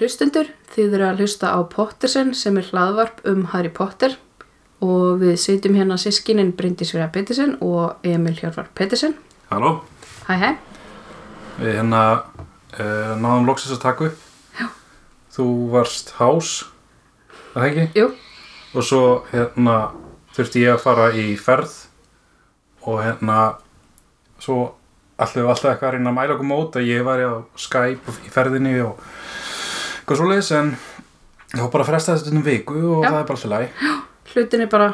Hlustendur, þið eru að hlusta á Pottersen sem er hlaðvarp um Harry Potter og við setjum hérna sískinin Bryndís Vera Pettersen og Emil Hjörvar Pettersen. Halló, Hæ hæ. við hérna uh, náðum loksins að taka upp. Já. Þú varst hás, það ekki? Jú, Og svo hérna þurfti ég að fara í ferð og hérna svo við alltaf eitthvað að reyna að mæla okkur mót að ég var á Skype í ferðinni og eitthvað svoleiðis en ég var bara fresta þetta um viku og Já. það er bara alltaf læg. hlutin er bara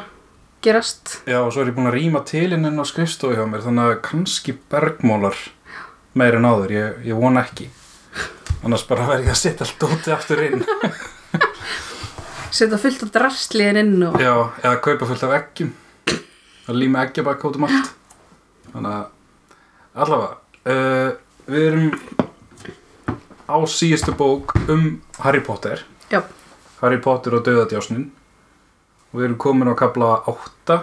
gerast. Já og svo er ég búin að rýma til inn á skrifstofu hjá mér þannig að kannski bergmólar meir en áður, ég, ég vona ekki annars bara verð ég að setja allt úti aftur inn Setja fullt af drastliðin inn og... Já, eða kaupa fullt af eggjum að líma eggjabak út um allt þannig að allavega uh, við erum á síðustu bók um Harry Potter. Já, Harry Potter og Dauðadjásnin og við erum komin á kapla 8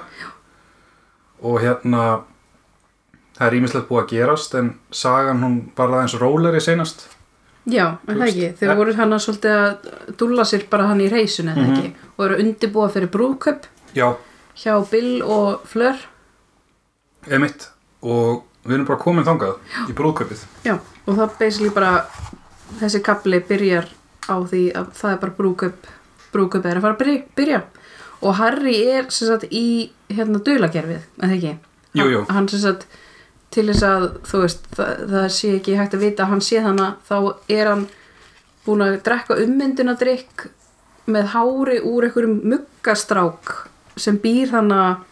og hérna það er ímislegt búið að gerast en sagan hún var aðeins róleri seinast. Já, en það ekki. Þeir voru hann að svolítið að dúlla sér bara hann í reysun eða Mhm. ekki? Og eru undirbúa fyrir brúðköp Já, hjá Bill og Fleur. emitt og við erum bara komin þangað í brúðkaupið. Já, og það basically bara þessi kapli byrjar á því að það er bara brúköp brúköp er að fara að byrja, og Harry er sem sagt í hérna dulagerfið, eða ekki? Jú, jú. hann, sem sagt til þess að þú veist, það, það sé ekki hægt að vita að hann sé þannig, þá er hann búin að drekka ummyndunadrykk með hári úr einhverjum muggastrák sem býr þannig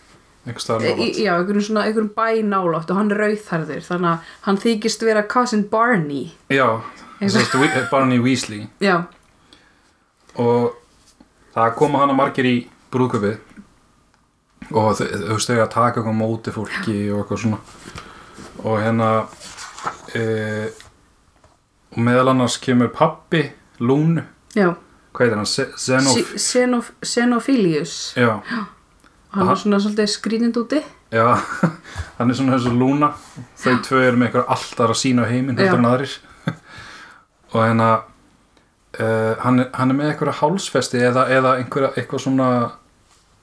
já, einhverjum svona, einhverjum bæ nálátt og hann er rauðharður þannig að hann þykist vera cousin Barney. Já, að Barney Weasley. Já, og það koma hana margir í brúðkaupið. Og þau þau þau að taka eitthvað móti fólki og eitthvað svona. Og hérna e, og meðal annars kemur pappi Lún, já. Hvað heitir hann? Se- Zenof, Si- Xenof, Xenophilius. Já, hann er svona svolítið skrýnind úti. Já hann er svona þessu Lúna. Þau tvö eru með eitthvað alltaf að sína á heiminn Já. heldur en aðrir og hérna uh, hann, hann er með eitthvað hálsfesti eða, eða einhverja, eitthvað svona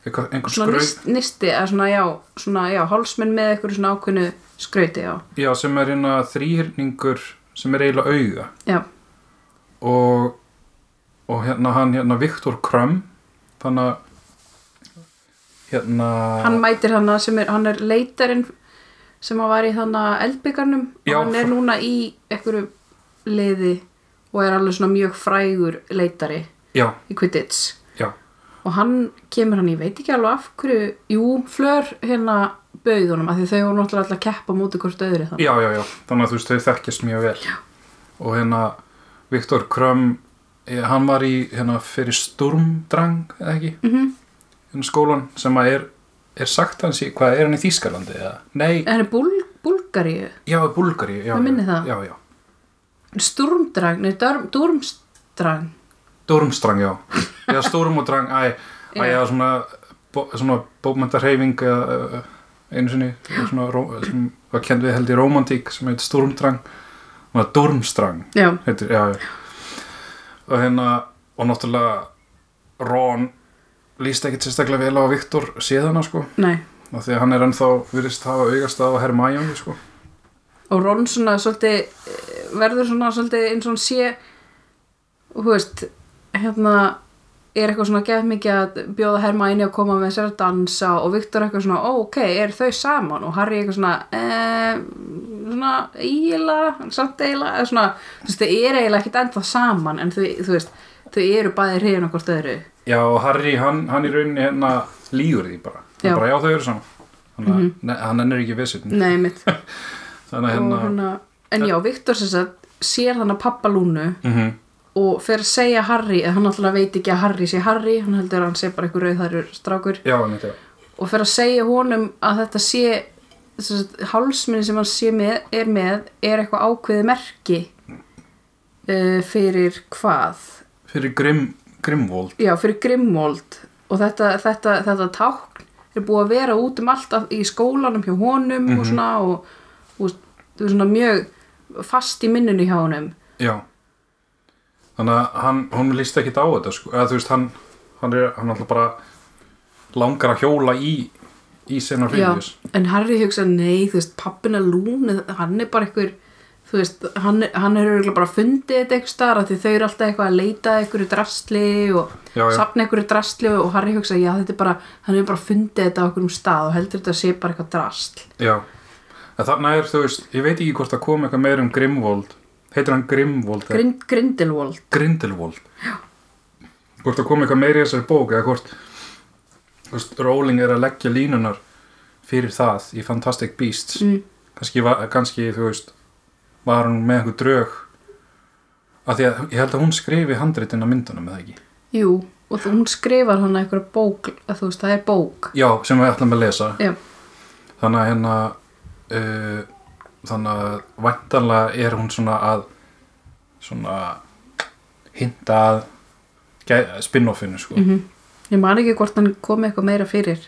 einhver svona skraut. nist, nisti eða svona já, svona já, hálsmenn með eitthvað svona ákveðnu skrauti já, Já, sem er hérna þrýhyrningur sem er eiginlega auga. Já, og, og hérna hann hérna Viktor Krum þannig að hérna hann mætir hann sem er, hann er leitarinn sem hann var í þannig að eldbyggarnum og hann er núna í einhverju liði og er alveg svona mjög frægur leitari já, í Quidditch. Já, og hann kemur hann, ég veit ekki alveg af hverju jú, Fleur hérna bauð honum, af því þau voru náttúrulega alltaf að keppa mútið hvort öðru þannig. Já, já, já. Þannig að þú veist þau þekkjast mjög vel. Já. og hérna Viktor Krum eh, hann var í hérna fyrir Sturmdrang eða ekki, mm -hmm. hérna skólan sem að er er sagt hans í, hvað er hann í Þýskalandi eða, nei, hann er búl, búlgaríu? Já, Búlgari já, Ég minni það. já, já, Sturmdrang, nei, Durm, Durmstrang Durmstrang, já. Já, Sturm og Drang, æ, æ, Já. svona bó, svona bókmyndarheyfing uh, einu sinni svona, ró- sem var kend við held í romantík sem heitir Sturmdrang og Durmstrang já, heitir, já, já. Og hérna, og náttúrulega Ron líst ekkit sérstaklega vel á Viktor séð hana sko, nei. Af því að hann er ennþá virðist hafa augast á Hermione sko. Og Ron svona svolítið verður svona svolítið eins og hann sé og þú veist hérna er eitthvað svona gett mikið að bjóða Hermæni að koma með sér að dansa og Viktor eitthvað svona, ó, ok, er þau saman? Og Harry eitthvað svona eh, svona eiginlega samt eiginlega, eða svona, þú veist, þau eru eiginlega ekkit ennþá saman en þau, þú veist þau eru bæði hrifin okkur stöðru já, og Harry, hann, hann í rauninni hérna lígur því bara, Já. hann bara, já, þau eru saman. Þannig að ne, hann ennur ekki vissin nei, mitt þannig að og hérna hérna, en já, Viktor sem sagt sér þannig að pappa Lúnu mm og fer að segja Harry en hann alltaf veit ekki að Harry sé Harry hann heldur að hann sé bara einhver rauðhærur strákur. Já, já, og fer að segja honum að þetta sé hálsminni sem hann sé með, er með er eitthvað ákveðið merki uh, fyrir hvað? Fyrir Grim, Grimvold já, fyrir Grimwold og þetta, þetta, þetta tákn er búið að vera út um allt í skólanum hjá honum og svona og, og, og svona mjög fast í minnunni hjá honum. Já. Þannig að hann, hún líst ekki á þetta sko. eða þú veist, hann hann er hann alltaf bara langar að hjóla í í senar fyrir en Harry hugsa nei, þú veist, pappin er lún hann er bara einhver þú veist, hann, hann er bara fundið þetta eitthvað starf því þau eru alltaf eitthvað að leita einhverju drastli og Já, já. safna einhverju drastli og Harry hugsa, já þetta er bara hann er bara fundið þetta á einhverjum stað og heldur þetta að sé bara eitthvað drastl já, en þarna er þú veist ég veit ekki hvort það kom eitthvað meir um Grimvold heitir hann Grimvold Grind, Grindelwald. Grindelwald. Hvort það kom eitthvað meir í þessari bók eða hvort veist, Rowling er að leggja línunar fyrir það í Fantastic Beasts. Mm. kannski, kannski þú veist var hún með einhver drög af því að ég held að hún skrifi handritin af myndunum eða ekki? Jú, og þú- hún skrifar hann eitthvað bók, að þú veist, það er bók. Já, sem við ætlum að lesa. Já, þannig að hérna uh, þannig að væntanlega er hún svona að svona hinta að spin-offinu sko. Mm ég man ekki hvort hann kom eitthvað meira fyrir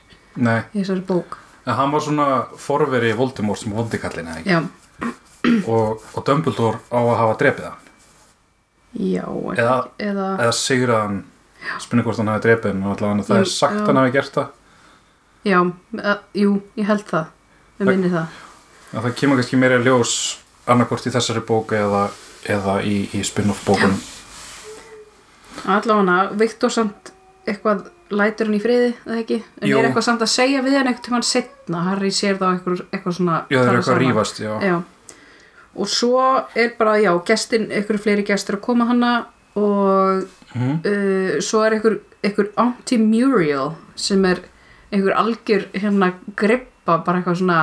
nei, í þessari bók. En hann var svona forveri Voldemort sem vondikallin eða og, og Dumbledore á að hafa drepið hann. Já Eða- eða eða sigrað hann spinni hvort hann hafi drepið hann það Jú, er sagt já. hann hafi gert það. Já, að, jú, ég held það. Við Það- minni það að það kemur kannski meira ljós annarkvort í þessari bóku eða, eða í, í spin-off bókunum Allavega, Viktor samt eitthvað lætur hann í friði, eða ekki? En Jú. er eitthvað samt að segja við hann eitthvað tímann setna Harry sér þá eitthvað, eitthvað svona já það er eitthvað að rífast já. Já Og svo er bara, já, gestin, eitthvað fleiri gestur að koma hana og Mhm. uh, svo er eitthvað, eitthvað anti-muriel sem er eitthvað algjör hérna grippa, bara eitthvað svona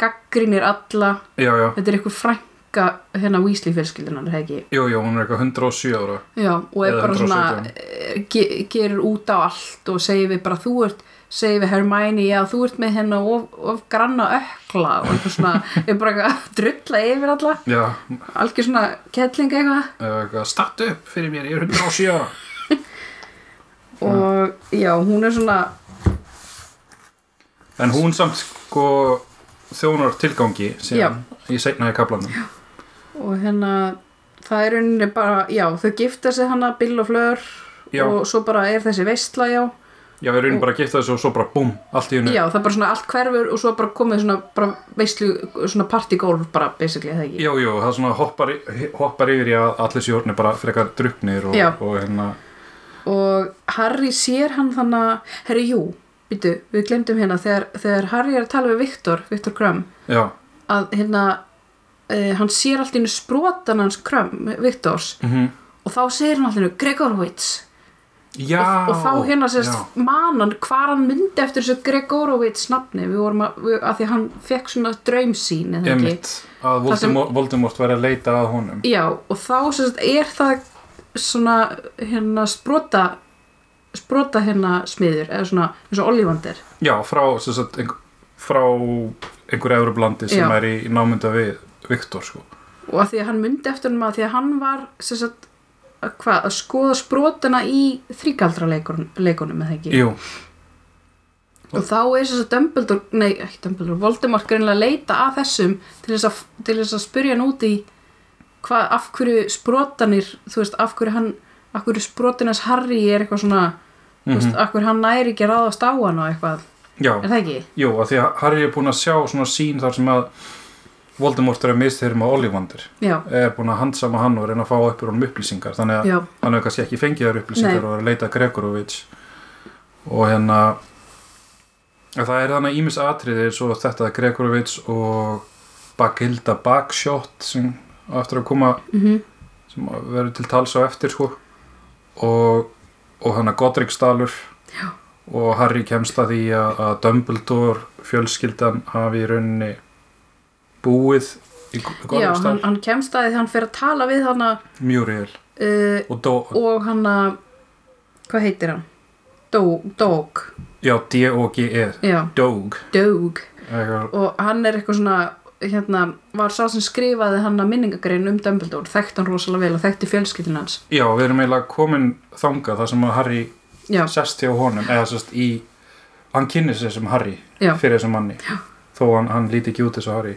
gaggrínir alla. Já, já, þetta er eitthvað frænka hérna Weasley fjölskyldunar, það ekki? Jú, jú, hún er eitthvað 107 ára. Já, og er bara svona 117. eh, ge gerir út á allt og segir við bara þú ert segir við Hermione, já þú ert með hennar of, of granna ökla og eitthvað svona. Er bara eitthvað að drulla yfir alla. Já, algjör svona kettling eitthvað. Eða eitthvað statt upp fyrir mér, ég er 107 ára. Og já, hún er svona en hún samt sko þjónar tilgangi síðan í í kaplanum og hérna það er rauninni bara, já þau gifta sig hana Bill og Fleur Já. og svo bara er þessi veistla, já. Já, við erum bara að gifta þessu og svo bara búm, allt í hennu já, það er bara svona allt hverfur og svo bara komið svona bara veistlu, svona partygólf bara basically, það ekki? Jú, jú, það svona hoppar, hoppar yfir í að allir sjórni bara frekar druknir og, Já. og hérna og Harry sér hann þannig að, herri, jú, býtu, við glemdum hérna þegar, þegar Harry er að tala við Viktor, Viktor Krum, já, að hérna uh, hann sér allt í hennu sprotan hans Krum, Viktors, mm og þá segir hann allt í hennu Gregorowitz og, og þá hérna sérst manan hvar hann myndi eftir þessu Gregorowitz nafni, við vorum að, við, að því hann fekk svona ekki? Einmitt, að Voldemort, Voldemort væri að leita að honum. Já, og þá sérst er það svona hérna sprota sprota hérna smiður eða svona eins og Ollivander Já, frá, sagt, einhver, frá einhverju Európlandi sem Já. er í, í námynda við Viktor sko. og að því að hann myndi eftir hann að því að hann var sagt, að, hvað, að skoða sprotana í þrýgaldra leikunum eða ekki Jú, og þá er þess að Dumbledore, nei ekki Dumbledore, Voldemort greinlega leita að þessum til þess að, til þess að spyrja hann út í hvað, af hverju sprotanir þú veist, af hverju hann af hverju sprotinans Harry er eitthvað svona þú veist, af hverju hann næri ekki ráðast á hann og eitthvað, já, er það ekki? jú, að því að Harry er búin að sjá svona sín þar sem að Voldemort er að mistyrma Ollivander. Já, er búin að handsama hann og reyna að fá upp úr honum upplýsingar. Þannig að já, hann hefur kannski ekki fengið þær upplýsingar Nei. og er að leita að Gregorovits og hérna að það er þannig ímis atriði svo þetta Gregorovits og Bagilda Bagshot sem á eftir að koma mhm. sem verður til tals á eftir sko. Og, og hann að Godriksdalur og Harry kemst að því að, að Dumbledore fjölskyldan hafi í rauninni búið í Já, hann, Godriksdal hann kemst að því hann fer að tala við hann uh, Muriel og Dó, og hann að hvað heitir hann? Dog já, D-O-G-E Dog og hann er eitthvað svona hérna, var sá sem skrifaði hann að minningagrein um Dumbledore, þekkt hann rosalega vel og þekkti fjölskyldin hans Já, við erum eiginlega komin þangað þar sem að Harry já, sest hjá honum eða sest í hann kynni sig sem Harry já. fyrir þessum manni já. þó hann, hann líti ekki út þessu Harry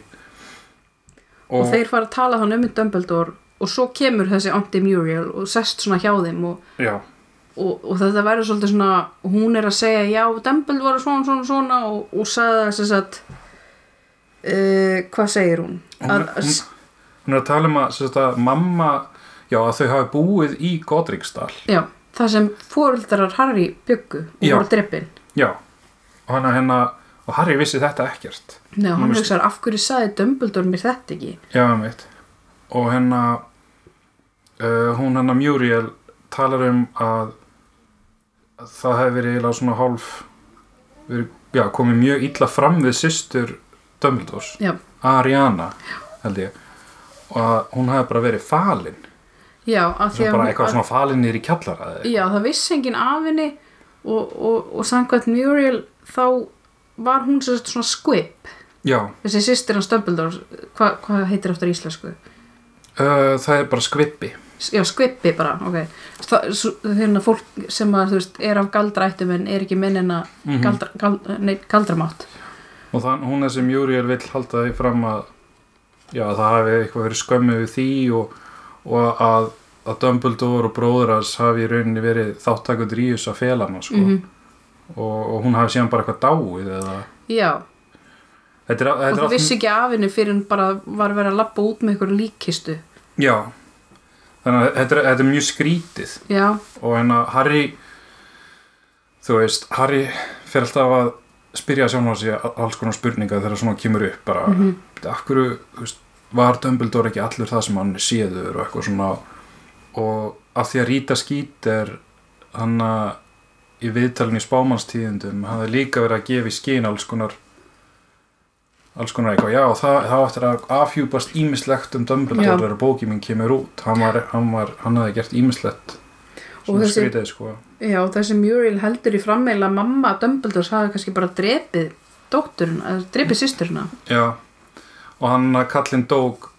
Og, þeir fara að tala hann um Dumbledore og svo kemur þessi Auntie Muriel og sest svona hjá þeim og, og, og þetta verður svolítið svona hún er að segja já, Dumbledore var svona svona svona og, og sagði þess að uh, hvað segir hún? hún, hún, hún er að tala um að, að mamma já, að þau hafi búið í Godriksdal. Já, það sem fóreldrar Harry byggu og voru dreppin já, og hann að hérna og Harry vissi þetta ekkert. Nei, hann hugsaði, af hverju sagði Dumbledore mér þetta ekki? já, einmitt og hérna uh, hún hérna Muriel talar um að að það hefði verið svona hálf verið, já, komið mjög illa fram við systur Dumbledores Já, Ariana, held ég og að hún hefði bara verið falin. Já, af því Svona að bara eitthvað svona falin niður í kjallara. Já, það vissi enginn af henni og, og, og samkvæmt Muriel þá var hún svona squib. Já, þessi sýstir hans Dumbledore hvað hva heitir eftir íslensku? uh, það er bara skvippi Já, squibbi bara, ok. Það, hérna fólk sem að, veist, er af galdrættum en er ekki minnina Mhm. galdra, gald, galdramátt og þann, hún þessi Muriel vill halda því fram að já, það hafi eitthvað verið skömmu við því og, og að, að Dumbledore og bróður hans hafi í rauninni verið þáttakundur í þessu að fela hana sko. mm og, og hún hafi síðan bara eitthvað dáið eða? Já, þetta er, og þetta er það vissi ekki af henni fyrir hann bara var verið að labba út með ykkur líkistu já. Þannig að þetta er, þetta er mjög skrítið. Já, og en að Harry þú veist, Harry fer alltaf að spyrja sjálf á sig alls konar spurninga þegar svona kemur upp bara, mm. -hmm. hverju þú veist, var Dumbledore ekki allur það sem hann séður og eitthvað svona og af því að Rita Skeeter hann að í viðtalinu í spámannstíðundum hafði líka verið að gefa í skinn alls konar alls konar eitthvað, já það, það áttir að afhjúpast ímislegt um Dumbledore þegar bókið mín kemur út hann, var, hann, var, hann hafði gert ímislegt Og svona þessi- skrítið sko. Já þessi Muriel heldur í frammeila mamma Dumbledore hafi kannski bara drepið dótturinn, drepið sýsturina Já, og hann að kallinn dóg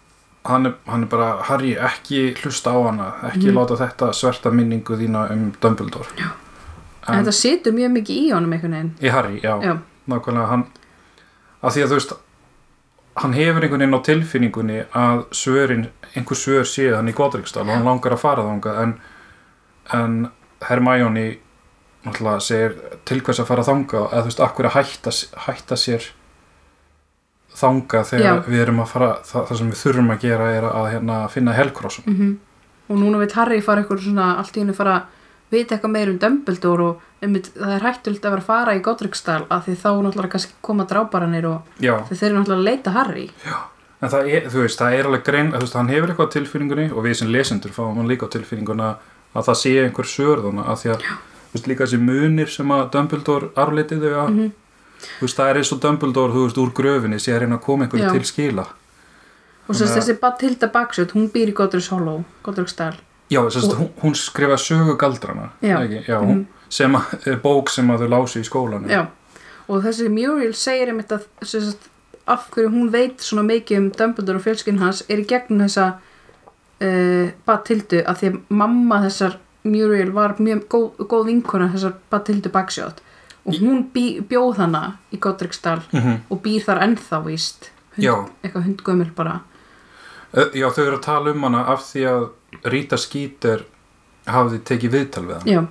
hann er, hann er bara Harry, ekki hlusta á hana ekki Mhm. láta þetta sverta minningu þína um Dumbledore. Já. en, en þetta situr mjög mikið í honum einhvern veginn. Í Harry, já, Já, nákvæmlega hann að því að þú veist hann hefur einhvern veginn á tilfinningunni að svörin, einhver svör séð hann í Godriksdal og hann langar að fara þangað en, en Hermione náttúrulega segir til hvers að fara þangað eða þú veist, akkur að hætta, hætta sér þangað þegar Já. við erum að fara það, það sem við þurfum að gera er að hérna, finna helkrossun mm og núna veit Harry fara eitthvað svona allt í hennu fara að vita eitthvað meir um Dumbledore og einmitt, það er hættult að vera að fara í Godricstall af því þá náttúrulega kannski koma drábaranir og já, þeir eru náttúrulega að leita Harry. En það er, þú veist, það er alveg grein þú veist, hann hefur eitthvað á tilfinningunni og við sem lesendur fáum hann líka á tilfinninguna að það sé einhver sörðuna að því að veist, líka þessi munir sem að Dumbledore arfleitið þau að Mhm. þú veist, það er eins og Dumbledore, þú veist, úr gröfinni sé að reyna að koma einhverju Já. til skila og Þannig að- þessi Bathilda Baxut, hún býr í Godrics Hollow Godricstall já, þess að Og- hún, hún skrifa sögu galdrana Já. ekki? já hún, sem að, er bók sem að þau lási í skólanum Já, og þessi Muriel segir einmitt að sagt, af hverju hún veit svona mikið um Dumbledore og fjölskyn hans er í gegnum þessa uh, Bathildu að því að mamma þessar Muriel var mjög góð, góð vinkona þessar Bathildu Bagshot og hún bjóð hana í Godricstall Mhm. og býr þar ennþá víst. Hund, eitthvað hundgömmul bara. Ö, já, þau eru að tala um hana af því að Rita Skeeter hafði tekið viðtal við hann já,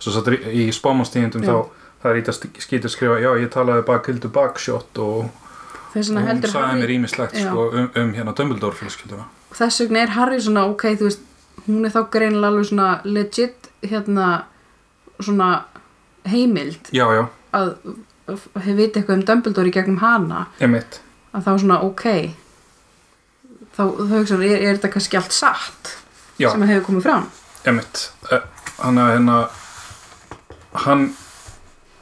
svo satt í spámanstíðindum þá það er Rita Skeeter skrifa, já, ég talaði Bakhildu Bakshot og hún sagði mér ímislegt sko, um, um hérna Dumbledore fjölskylduna þess vegna er Harry svona ok, þú veist, hún er þá greinilega alveg svona legit hérna svona heimild já, já, að hefur viti eitthvað um Dumbledore í gegnum hana. Emitt að þá svona ok þá, þá hugsa er, er þetta kannski allt satt já, sem hefur komið fram? Emitt Eh, hann að hérna hann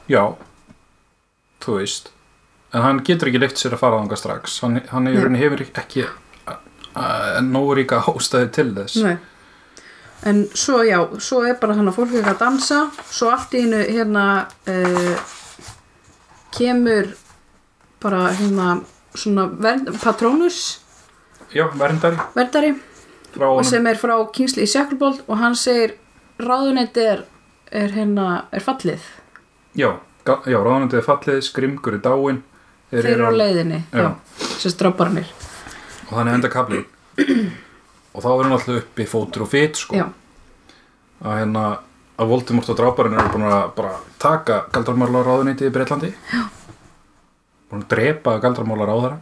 já þú veist. En hann getur ekki leitt sér að fara þangað strax. Hann, hann hefur, hefur ekki uh, nógu ríka ástæði til þess. Nei. en svo já svo er bara hann að fólk ekki að dansa svo allt í hennu hérna uh, kemur bara hérna svona vernd, patrónus já, verndari. Verndari. Sem er frá Kingsley Shacklebolt og hann segir ráðunetti er, er hérna er fallið. Já, já ráðanandi er fallið, skrimgur er dáin þeir eru á leiðinni. Já. já, sem stráparnir og þannig enda kaplið og þá er hann alltaf uppi fótur og fit sko. Já, að hérna að Voldemort og dráparinn eru búin að bara taka galdramálar ráðuneytið í Breitlandi Já. búin að drepa galdramálar á þeirra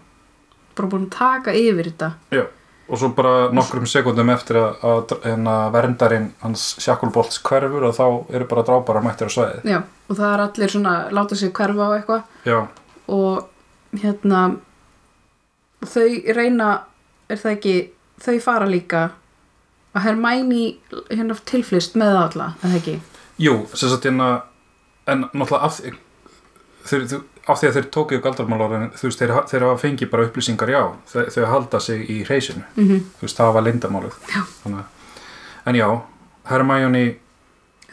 bara búin að taka yfir þetta. Já. og svo bara nokkrum sekundum eftir að, að hérna, verndarinn hans Sjakkulbolts hverfur og þá eru bara dráparar mættir á svæðið. Já, og það er allir svona láta sig hverfa á eitthvað. Og hérna þau reyna er það ekki, þau fara líka. Að Hermæni hérna tilflist með alla, er það ekki? Jú, sem sagt hérna en náttúrulega af, því- þeir, þú- af því að þeir tóku galdramálar en þú veist, þeir, þeir hafa fengið bara upplýsingar já, þau, halda sig í reysinu mm -hmm. þú veist, það var að- en já, Hermione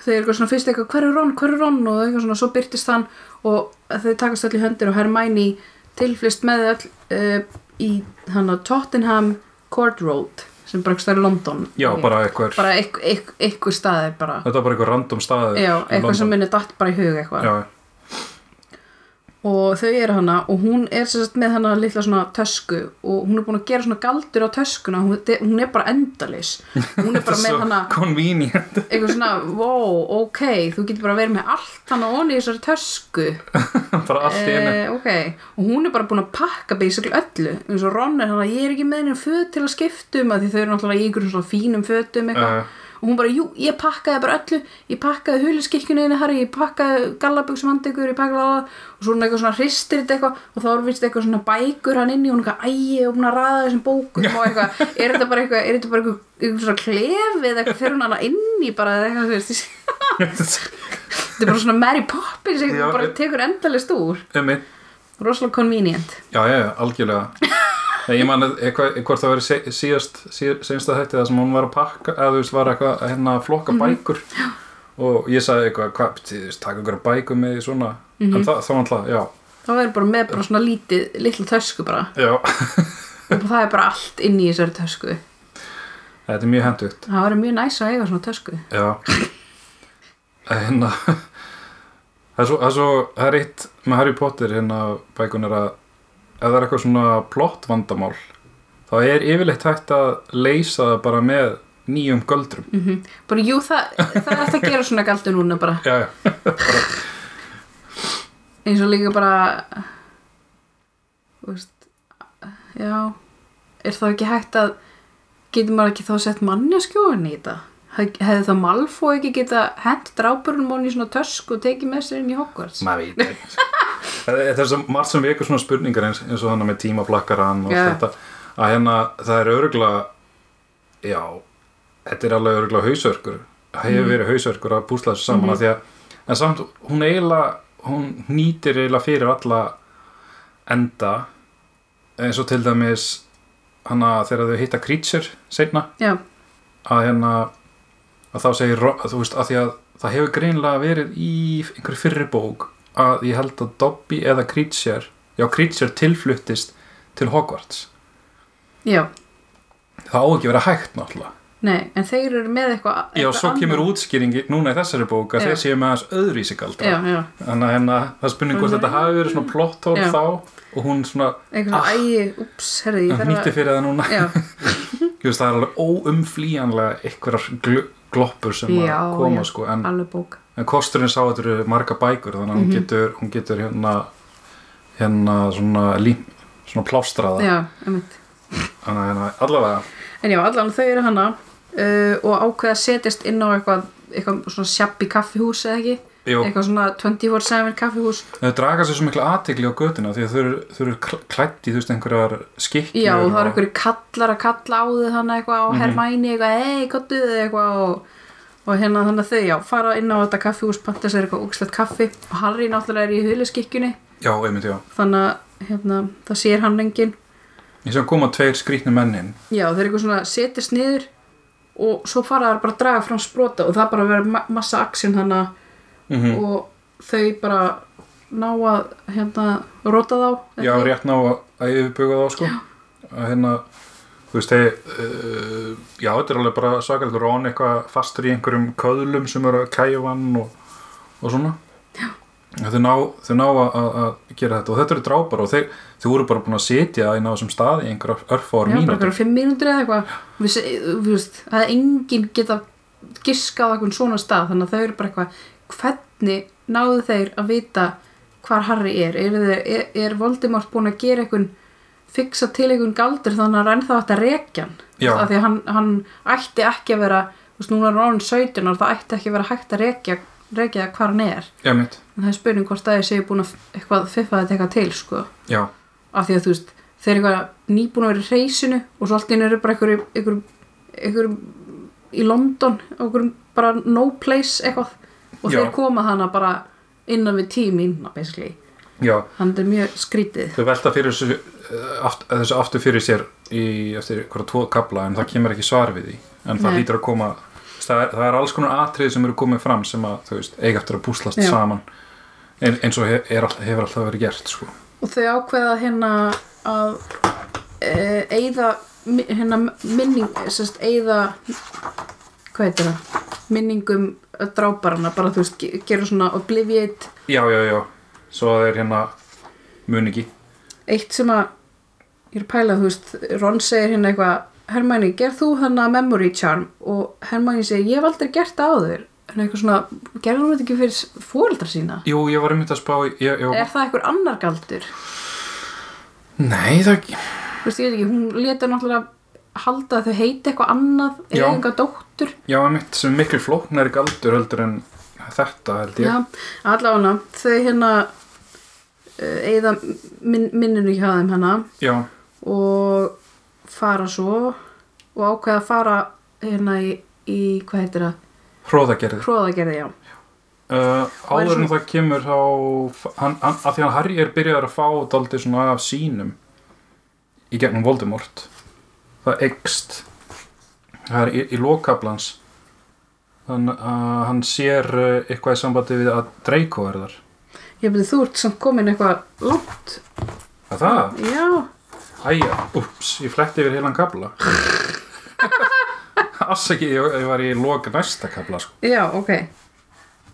þau eru eitthvað svona fyrst eitthvað hver er Ron, hver er Ron? og eitthvað svona, svo byrtist hann og þau takast í höndir og Hermæni tilflist með öll uh, í hann að Tottenham Court Road sem bara eitthvað í London. Já, bara eitthvað bara eitthvað, staðir bara. Þetta var bara eitthvað random staður já, eitthvað sem minni datt bara í hug eitthvað. Já, og þau eru hana og hún er sagt með hana litla svona tösku og hún er búin að gera svona galdur á töskuna. Hún, hún er bara endalis hún er bara með hana convenient. Eitthvað svona, wow, ok þú getur bara verið með allt hana onni í þessari tösku. Eh, ok, og hún er bara búin að pakka basically öllu, eins og Ron er hana ég er ekki með henni föt til að skiptum því þau eru náttúrulega í einhverjum svona fínum fötum eitthvað. Uh, og hún bara, jú, ég pakkaði bara öllu. Ég pakkaði huliskirkjunni henni Harry. Ég pakkaði gallabuxum handekur, ég pakkaði það og svo hún eitthvað svona hristir þetta eitthvað. Og þá er vist eitthvað svona bækur hann inni. Og hún eitthvað, æ, ég er búin að ræða þessum bókum. Og eitthvað, er þetta bara eitthvað er þetta bara eitthvað, eitthvað svona klefið eitthvað fyrir hún hana inni bara eða eitthvað, þú veist? Þetta er bara svona Mary Poppins eitthvað, bara tekur endalist úr. Rosalega convenient. Já, já, algjörlega ég man að eitthvað, hvort það verið síðast að þetta það sem hún var að pakka eða þú veist var eitthvað að hérna flokka Mhm. bækur. Og ég sagði eitthvað hvað, þú veist, taka einhverja bækur með í svona? Mhm. en það, það var alltaf, já, þá er bara með bara svona lítið, litla tösku bara. Já. Og það er bara allt inni í þessari tösku. Þetta er mjög hendugt það var mjög næs að eiga svona tösku. Já. Hérna það er svo, það er, það eitt með Harry Potter hérna bækun er að ef það er eitthvað svona plott vandamál þá er yfirleitt hægt að leysa það bara með nýjum göldrum. Mm bara jú það, það er eftir að gera svona galdur núna bara. Já, já, eins og líka bara veist já er það ekki hægt að getur maður ekki þá sett mannjaskjóðin í þetta? Hef- hefði það Malfoy ekki geta hent drápurinn món í svona tösk og tekið með sér inn í Hogwarts? Maður veit ekki. Það er svo margt sem vekur svona spurningar eins, eins og þannig með tímaflakkaran og allt þetta. Að hérna það er örgla já, þetta er alveg örgla hausörkur það hefur verið hausörkur að púsla þessu saman mm því að, en samt hún eiginlega hún nýtir eiginlega fyrir alla enda eins og til dæmis hana þegar þau hitta Creature seinna. Já, að hérna að þá segir að þú veist að því að það hefur greinlega verið í einhverju fyrri bók að ég held að Dobby eða Creature já Creature tilfluttist til Hogwarts já það á ekki vera hægt náttúrulega Nei, en þeir eru með eitthvað já eitthvað svo kemur annað. útskýringi núna í þessari bók að Já. þeir séu með hans öðruvísi galdra Já, já, þannig að hérna það spurning hvort Mhm. þetta hafi verið svona plotthól Já. þá og hún svona eitthvað svona, ægi, ups, herði, ég þarf nýtti að fyrir það núna Já, veist, það er alveg óumflýjanlega einhverjar gl gloppur sem Já, að koma já. sko en alveg bók En kosturinn sá að þetta eru marga bækur þannig að hún Mhm. getur, hún getur hérna hérna svona lím, svona plástraða Já, þannig að hérna allavega. En já, allan þau eru hana uh, og ákveða að setjast inn á eitthvað, eitthvað svona sjabbi kaffihús eða ekki? Jú, eitthvað svona 24-7 kaffihús. Þau draga sér svo mikla aðtegli á götuna því að þau eru, klætt í þú veist einhverjar skikkjur Já, og það eru einhverju kallar að kalla á þau þannig eitthvað á Mhm. Hermæni eitthvað, hei, kottuðu eitthvað og, og hérna þannig að þau, já, fara inn á þetta kaffihús panta sér eitthvað úkslegt kaffi. Og Harry náttúrulega er í huliskikkjunni Já, einmitt, já. Þannig að hérna, það sér hann enginn. Ég sem koma tveir skrýtni mennin Já, þeir eitthvað svona setjast niður og svo fara þær bara að draga fram sprota og það bara verður ma massa aksjón þannig mm og þau bara ná að hérna róta þá. Já, rétt ná að, yfirbuga þá sko. Að hérna þú veist, þeir uh, já, þetta er alveg bara sakalegt Ron eitthvað fastur í einhverjum köðlum sem eru að kæfa hann og, og svona. Þau ná, þau ná að, að gera þetta. Og þetta eru drápar og þeir, þau voru bara búin að sitja inn á þessum stað í einhver örfáar Já, bara mínútur. einhverja fimm mínútur eða eitthvað. Þú veist, það er enginn geta giskað einhvern svona stað. Þannig að þau eru bara eitthvað hvernig náðu þeir að vita hvar Harry er? Er, er, er Voldemort búin að gera einhvern fixa til einhvern galdur þannig að hann ennþá hægt að rekja hann. Af því að hann, hann ætti ekki að vera þú veist, núna er hann orðinn 17 og það ætti ekki að vera hægt að rekja, rekja hvar hann er. Já, en það er spurning hvort það er séu búin að eitthvað fiffa þetta eitthvað til sko. Af því að þú veist, þeir eru nýbúin að vera í reysinu og svo allt einu eru bara einhverjum einhverjum, einhverjum í London einhverjum bara no place eitthvað. Og Já. þeir koma hana bara innan við tíminn basically, já. Þannig er mjög skrítið. Þau velta fyrir þessu, aft, þessu aftur fyrir sér í eftir hverja tvo kabla en það kemur ekki svar við því en það Nei. hlýtur að koma það er, það er alls konar atrið sem eru komið fram sem að þú veist, eiga eftir að púslast Já. saman en, eins og hef, er, hefur alltaf verið gert sko. og þau ákveða hérna að e, eyða mi- hérna minning eyða hvað heitir það minningum dráparana bara þú veist, ge- gera svona obliviate já, já, já, svo að þeir hérna mun ekki eitt sem að ég er að pæla, þú veist, Ron segir hérna eitthvað Hermæni, gerð þú þannig að memory charm? Og Hermæni segir, ég hef aldrei gert það áður. En eitthvað svona, gerði hún þetta ekki fyrir fóreldra sína? Jú, ég var einmitt að spá ég, ég, er það eitthvað annar galdur? Nei, það ekki. Þú veist, ég veit ekki, hún leta náttúrulega halda að þau heiti eitthvað annað eða eitthvað dóttur. Já, einmitt sem miklu flóknari galdur heldur en þetta held ég. Já, allavega þau hérna eða min, minninu hjá þeim hérna. Já, og fara svo og ákveða að fara hérna í, í hvað heitir það, hróðagerði hróðagerði, já. Uh, áður en það kemur þá hann, hann, að því að Harry er byrjaður að fá daldið svona af sínum í gegnum Voldemort það ekst það er í, í lokablans þannig að hann sér uh, eitthvað í sambandi við að Draco er þar. Ég byrði þú ert samt komin eitthvað langt. Að það, Já, æja, ups ég fletti yfir heilan kabla Afsaki, ég, ég var í loka næsta kabla sko. já, ok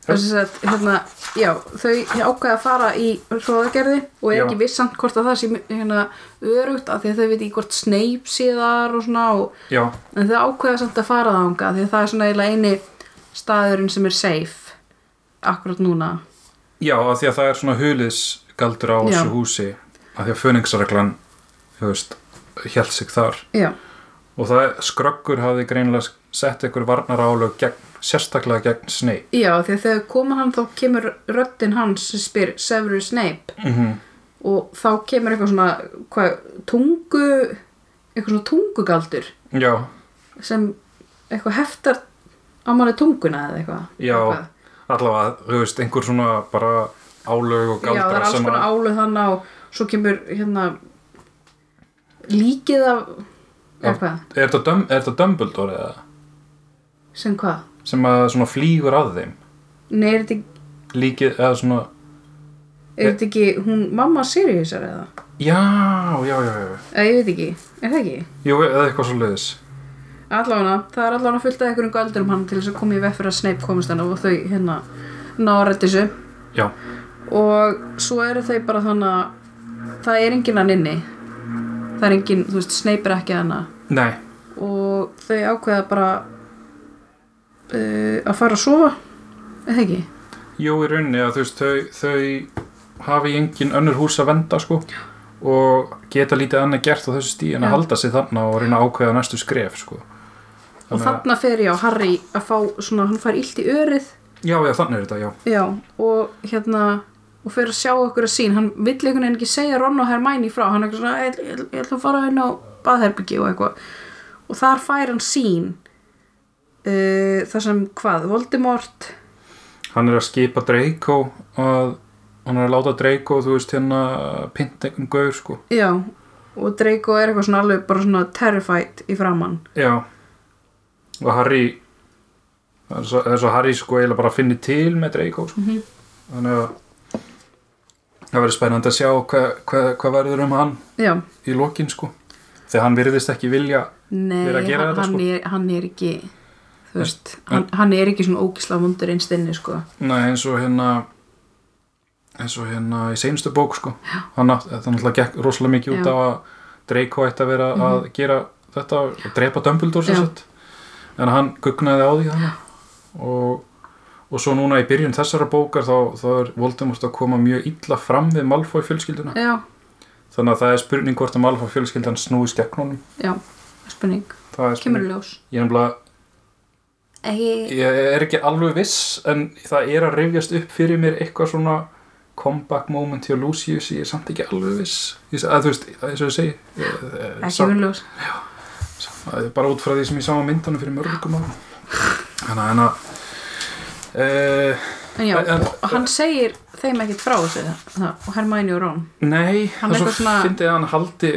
að hérna, já, þau ákveða að fara í hróðagerði og er Já. ekki viss samt hvort að það sé hérna örugt af því að þau veit ekki hvort Snape sé þar og svona og já, En þau ákveða samt að fara þanga því að það er svona eini staðurinn sem er safe akkurat núna. já, að því að það er svona huliðs galdur á þessu húsi að því að föningsreglan held sig þar. Já, og það skröggur hafði greinilega sett einhver varnar álög gegn, sérstaklega gegn Snape. Já því að þegar koma hann þá kemur röddin hans sem spyr Severus Snape? Mm og þá kemur eitthvað svona hvað, tungu eitthvað svona tungugaldur já, sem eitthvað heftar á manni tunguna eða eitthvað. Já, Eitthvað. allavega, þú veist, einhver svona bara álög og Já, það er galdra alls konar áluð þannig og svo kemur hérna líkið af er þetta, er þetta Dumbledore eða? Sem hvað? sem að svona flýgur að þeim. Nei, er þetta ekki líkið, eða svona Er þetta ekki hún mamma Siriusar eða? já, já, já, já, Eða ég veit ekki, er það ekki? jú, eða eitthvað svo leiðis Allána, það er allána fullt af einhverjum göldurum hann til þess að koma í veg fyrir að Snape komist hann og þau hérna ná að rætti þessu. Já, og svo eru þau bara þannig að það er enginn hann inni það er enginn, þú veist, er ekki hann nei, og þau ákveða bara uh, að fara að sofa. Eða ekki? jú, í rauninni að þú veist, þau, þau hafi engin önnur hús að venda sko og geta lítið annað gert á þessu stíð en að Já. halda sig þarna og reyna að ákveða næstu skref sko. Og Þannig að- þarna fer ég á Harry að fá svona, hann fær illt í örið. Já, já, þannig er þetta, já. Já, og hérna og fyrir að sjá okkur að sín hann vill einhvern veginn ekki segja Ron og Hermæni frá. Hann er eitthvað svona, ég, ég, ég ætla að fara inn á baðherbyggi og eitthvað. Og þar fær hann sín uh, þar sem hvað, Voldemort? Hann er að skipa Draco að hann er að láta Draco þú veist hérna pynta einhvern gaur sko. Já, og Draco er eitthvað svona alveg bara svona terrified í framann já. Og Harry það er svo, er Harry sko eiginlega bara að finni til með Draco sko. Mhm. þannig að það verður spennandi að sjá hvað hva, hva verður um hann já, í lokin sko. Þegar hann virðist ekki vilja nei, erum að gera hann, þetta, hann, sko. er, hann er ekki þú veist, hann, hann er ekki svona ógisla mundur einstinni sko. Nei, eins og hérna eins og hérna í seinustu bók sko. Hann að- það náttúrulega gekk rosalega mikið út Já. á að Draco ætti að vera að gera þetta og drepa Dumbledore Já. en hann gugnaði á því þannig. Og, og svo núna í byrjun þessara bókar þá, þá er Voldemort að koma mjög illa fram við Malfoy fjölskylduna. Já, þannig að það er spurning hvort að Malfoy fjölskyldan snúist gegn honum. Já, spurning. Það er kemur ljós. Ég, er nefnilega- ekki, ég er ekki alveg viss en það er að rifjast upp fyrir mér eitthvað svona comeback moment hjá Lucius ég er samt ekki alveg viss. Ég, að, þú veist, eins og ég segi ég, ekki í ljós það er bara út frá því sem ég sá á myndunum fyrir mörgum árum. Þannig að uh, en já, En- og hann segir þeim ekkert frá þessu og Hermæni og Rón nei, Hann það svo svona- fyndið að hann haldi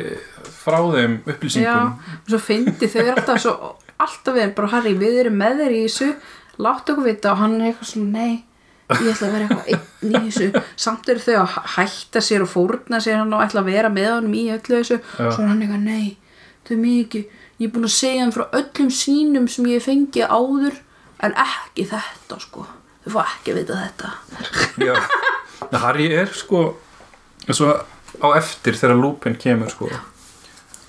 frá þeim já, upplýsingum og svo fyndi þau alltaf svo alltaf við, bara Harry, við erum með þér í þessu láttu okkur vita og hann er eitthvað svona nei, ég ætla að vera eitthvað einn í þessu, samt eru þau að hætta sér og fórna sér hann og ætla að vera með honum í öllu þessu, Já. svo er hann eitthvað nei, þau er mikið ég er búin að segja hann frá öllum sínum sem ég hef fengið áður en ekki þetta sko. Þau fá ekki að vita þetta. Já, Harry er sko eins og á eftir þegar lúpin kemur sko.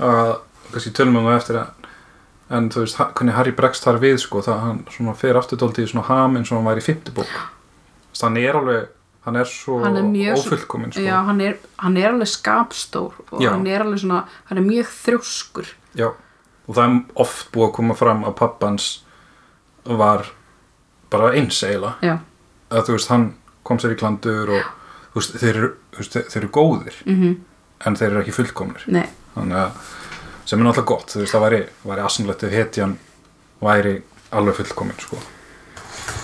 Að kannski tölum við um það eftir að en þú veist, hvernig Harry bregst þar við sko, það hann svona fer aftur dóldi í svona ham eins og hann væri í fimmti bók. Þess, hann er alveg, hann er svo Hann er ófullkominn sko. já, hann er, hann er alveg skapstór og Já. hann er alveg svona, hann er mjög þrjóskur. Já, og það er oft búið að koma fram að pappans var bara eins eiginlega. Að þú veist, hann kom sér í klandur og þú veist, þeir eru, veist, þeir eru góðir mhm, en þeir eru ekki fullkomnir. Nei. Þannig að sem er náttúrulega gott, þú veist, það væri, væri asanlegt ef hetjan væri alveg fullkomin sko.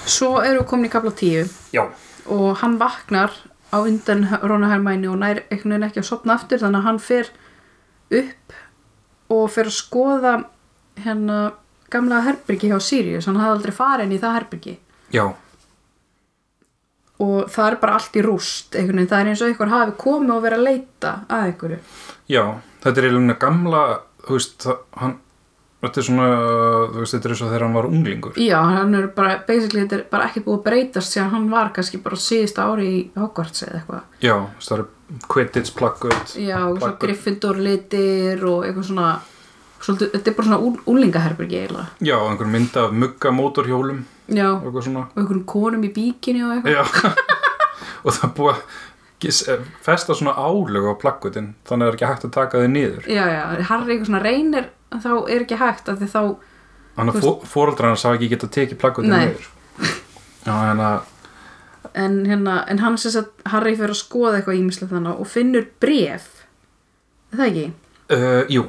Svo eru við komin í kapla 10 Já, og hann vaknar á undan Róna Hermæni og nær einhvern veginn ekki að sopna aftur þannig að hann fer upp og fer að skoða hérna gamla herbyrgi hjá Sirius hann hafði aldrei farið inn í það herbyrgi já, og það er bara allt í rúst einhvern veginn, það er eins og einhver hafi komið og verið að leita að einhverju. Já þetta er eiginlega gamla þú veist, það, hann þetta er svona, þú veist, þetta er eins og þegar hann var unglingur. Já, hann er bara, basically þetta er bara ekki búið að breytast síðan hann var kannski bara síðasta ári í Hogwarts eða eitthvað. Já, það eru Quidditch plakkuð Já, og. Gryffindor litir og eitthvað svona svolítið, þetta er bara svona úl, úlingaherbyrgi eiginlega. Já, einhver mynd af mugga mótorhjólum Já, og eitthvað svona. Og einhvern konum í bíkinu og eitthvað. Já, og það er búið að festa svona álög á plakkutin þannig að það er ekki hægt að taka þau niður. Já, já, Harry eitthvað svona reynir þá er ekki hægt að því þá þannig að fóreldrar hans hafa ekki getað tekið plakkutin Nei. niður. Já, en að en, hérna, en hann sem sagt Harry fyrir að skoða eitthvað ímislegt þannig og finnur bref Er það ekki? Uh, Jú,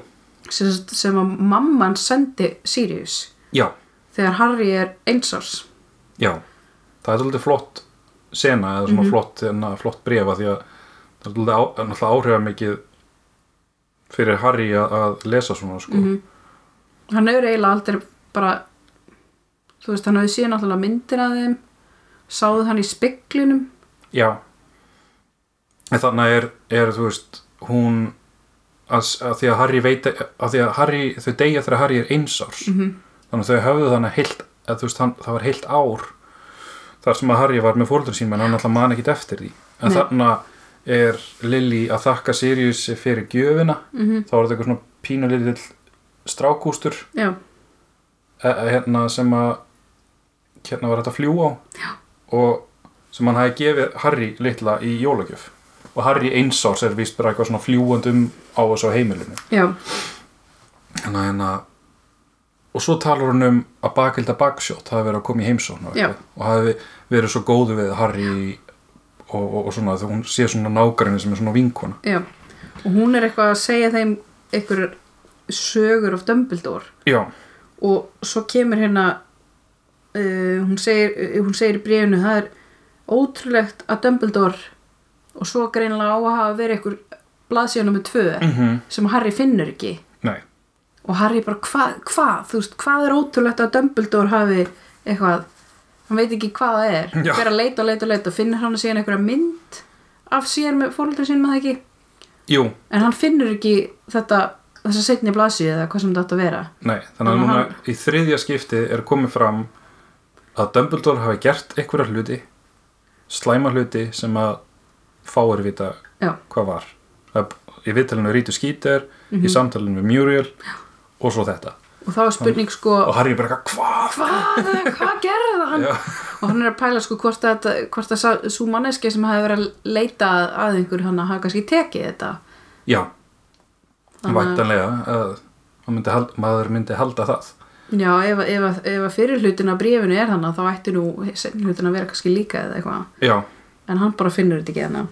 sem, sem að mamman sendi Sirius já, þegar Harry er einsás já. Það er svolítið flott sena eða svona flott, hérna, flott brefa því að það er svolítið á, náttúrulega áhrifa mikið fyrir Harry að, að lesa svona sko. hann er eiginlega aldrei bara þú veist, hann hafði síðan náttúrulega myndir af þeim sáðu hann í speklunum Já. En þannig er, er þú veist hún að, að því að Harry veit að því að Harry, þau deyja þegar Harry er einsárs -hmm. þannig að þau höfðu þannig heilt, að, þú veist, hann, það var heilt ár þar sem að Harry var með fóröldur sín menn hann alltaf man ekkit eftir því. En þannig er Lily að þakka Sirius fyrir gjöfina. Mhm. þá er þetta eitthvað svona pínu litill strákústur. E, e, hérna sem að hérna var þetta að fljúa á. Já. og sem hann hafi gefið Harry litla í jólagjöf og Harry einsárs er vist bara eitthvað svona fljúandum á þessu heimilinu. Já, hérna hérna og svo talar hann um að bakilda baksjótt hafi verið að koma í heimsón og, eitthvað, og hafi verið svo góðu við Harry og, og, og svona þegar hún sé svona nágræni sem er svona vinkona. Já. Og hún er eitthvað að segja þeim einhver sögur of Dumbledore. Já, og svo kemur hérna uh, hún, segir, hún segir í bréfinu það er ótrúlegt að Dumbledore og svo greinilega á að hafa verið einhver blaðsíðan nummer tvö mm sem Harry finnur ekki. Nei. Og Harry bara hvað, veist, hvað er ótrúlegt að Dumbledore hafi eitthvað hann veit ekki hvað það er. Já. fyrir að leita og leita og leita og finnur hann síðan einhverja mynd af sér með fóröldri sín með það ekki? Jú, en hann finnur ekki þetta þessa setni blaðsíð eða hvað sem þetta átt að vera. Nei, að Þannig að núna hann- í þriðja skipti er komið fram að Dumbledore hafi gert einhverja hluti slæma hluti sem að fáir vita já, hvað var. Það, í viðtalinu Rítu Skíter Mhm. í samtalinu við Muriel og svo þetta. Og þá er spurning sko og Harry bara eitthvað, hvað? hvað, hvað gerði hann? Já. og hann er að pæla sko hvort að, hvort að svo manneski sem hefði verið að leita að- einhver hann að hafa kannski tekið þetta. Já, Þannig að- væntanlega að myndi, hal- maður myndi halda það. Já, ef, ef, ef að fyrir hlutin af bréfinu er þannig þá ætti nú hlutin að vera kannski líka eða eitthvað. Já, en hann bara finnur þetta ekki þannig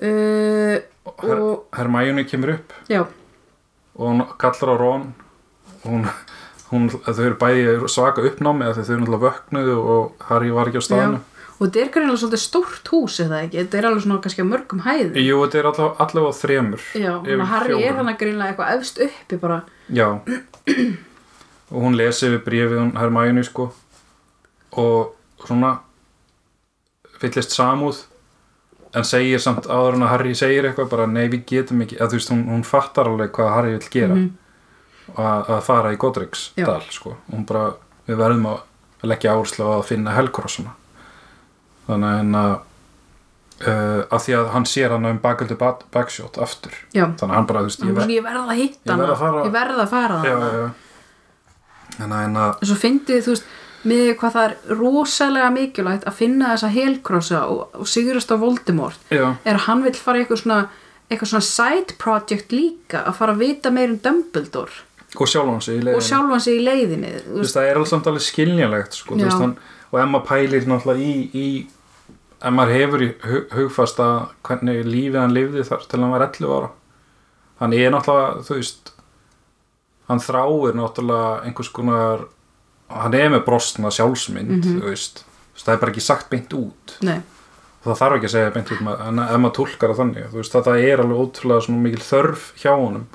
uh, Her, Hermæjunni kemur upp. Já, og hún kallar á Ron. Hún, hún, þau eru bæði svaka uppnámi þau eru náttúrulega vöknuðu og Harry var ekki á staðinu og þetta er greinlega svolítið stórt hús eða ekki, þetta er alveg svona kannski á mörgum hæðum. Jú, þetta er allavega, allavega þremur já, þannig að Harry er fjórum. hann að greinlega eitthvað efst uppi bara, Já. Og hún lesi við bréfið hún Hermæjunni sko. Og svona fyllist samúð en segir samt áður en að Harry segir eitthvað bara nei við getum ekki, að þú veist hún, hún fattar alveg hvað Harry vill gera. Mhm. að, að fara í Godric's dal sko. hún bara, við verðum að leggja áherslu á að finna helkrossuna þannig að uh, að því að hann sér hann um baköldu backshot aftur. Já. Þannig að hann bara, veist, Ég, verð ég verð að hitta að fara- Ég verð að fara þannig að En svo fyndið, þú veist, með hvað það er rosalega mikilvægt að finna þessa helkrossa og, og sigurast á Voldemort. Já, er hann vill fara í eitthvað svona eitthvað svona side project líka að fara að vita meir um Dumbledore? Og sjálfan sig í leiðinni. Veist, það er samt alveg skiljanlegt sko, veist, hann, og maður pælir náttúrulega í, í ef maður hefur í hug, hugfast að hvernig lífið hann lifði þar til hann var 11 ára. Hann er náttúrulega, þú veist hann þráir náttúrulega einhvers konar hann er með brostna sjálfsmynd Mhm. þú veist, það er bara ekki sagt beint út. Nei, það þarf ekki að segja beint út en ef maður túlkar það þannig, veist, þetta er alveg ótrúlega mikil þörf hjá honum.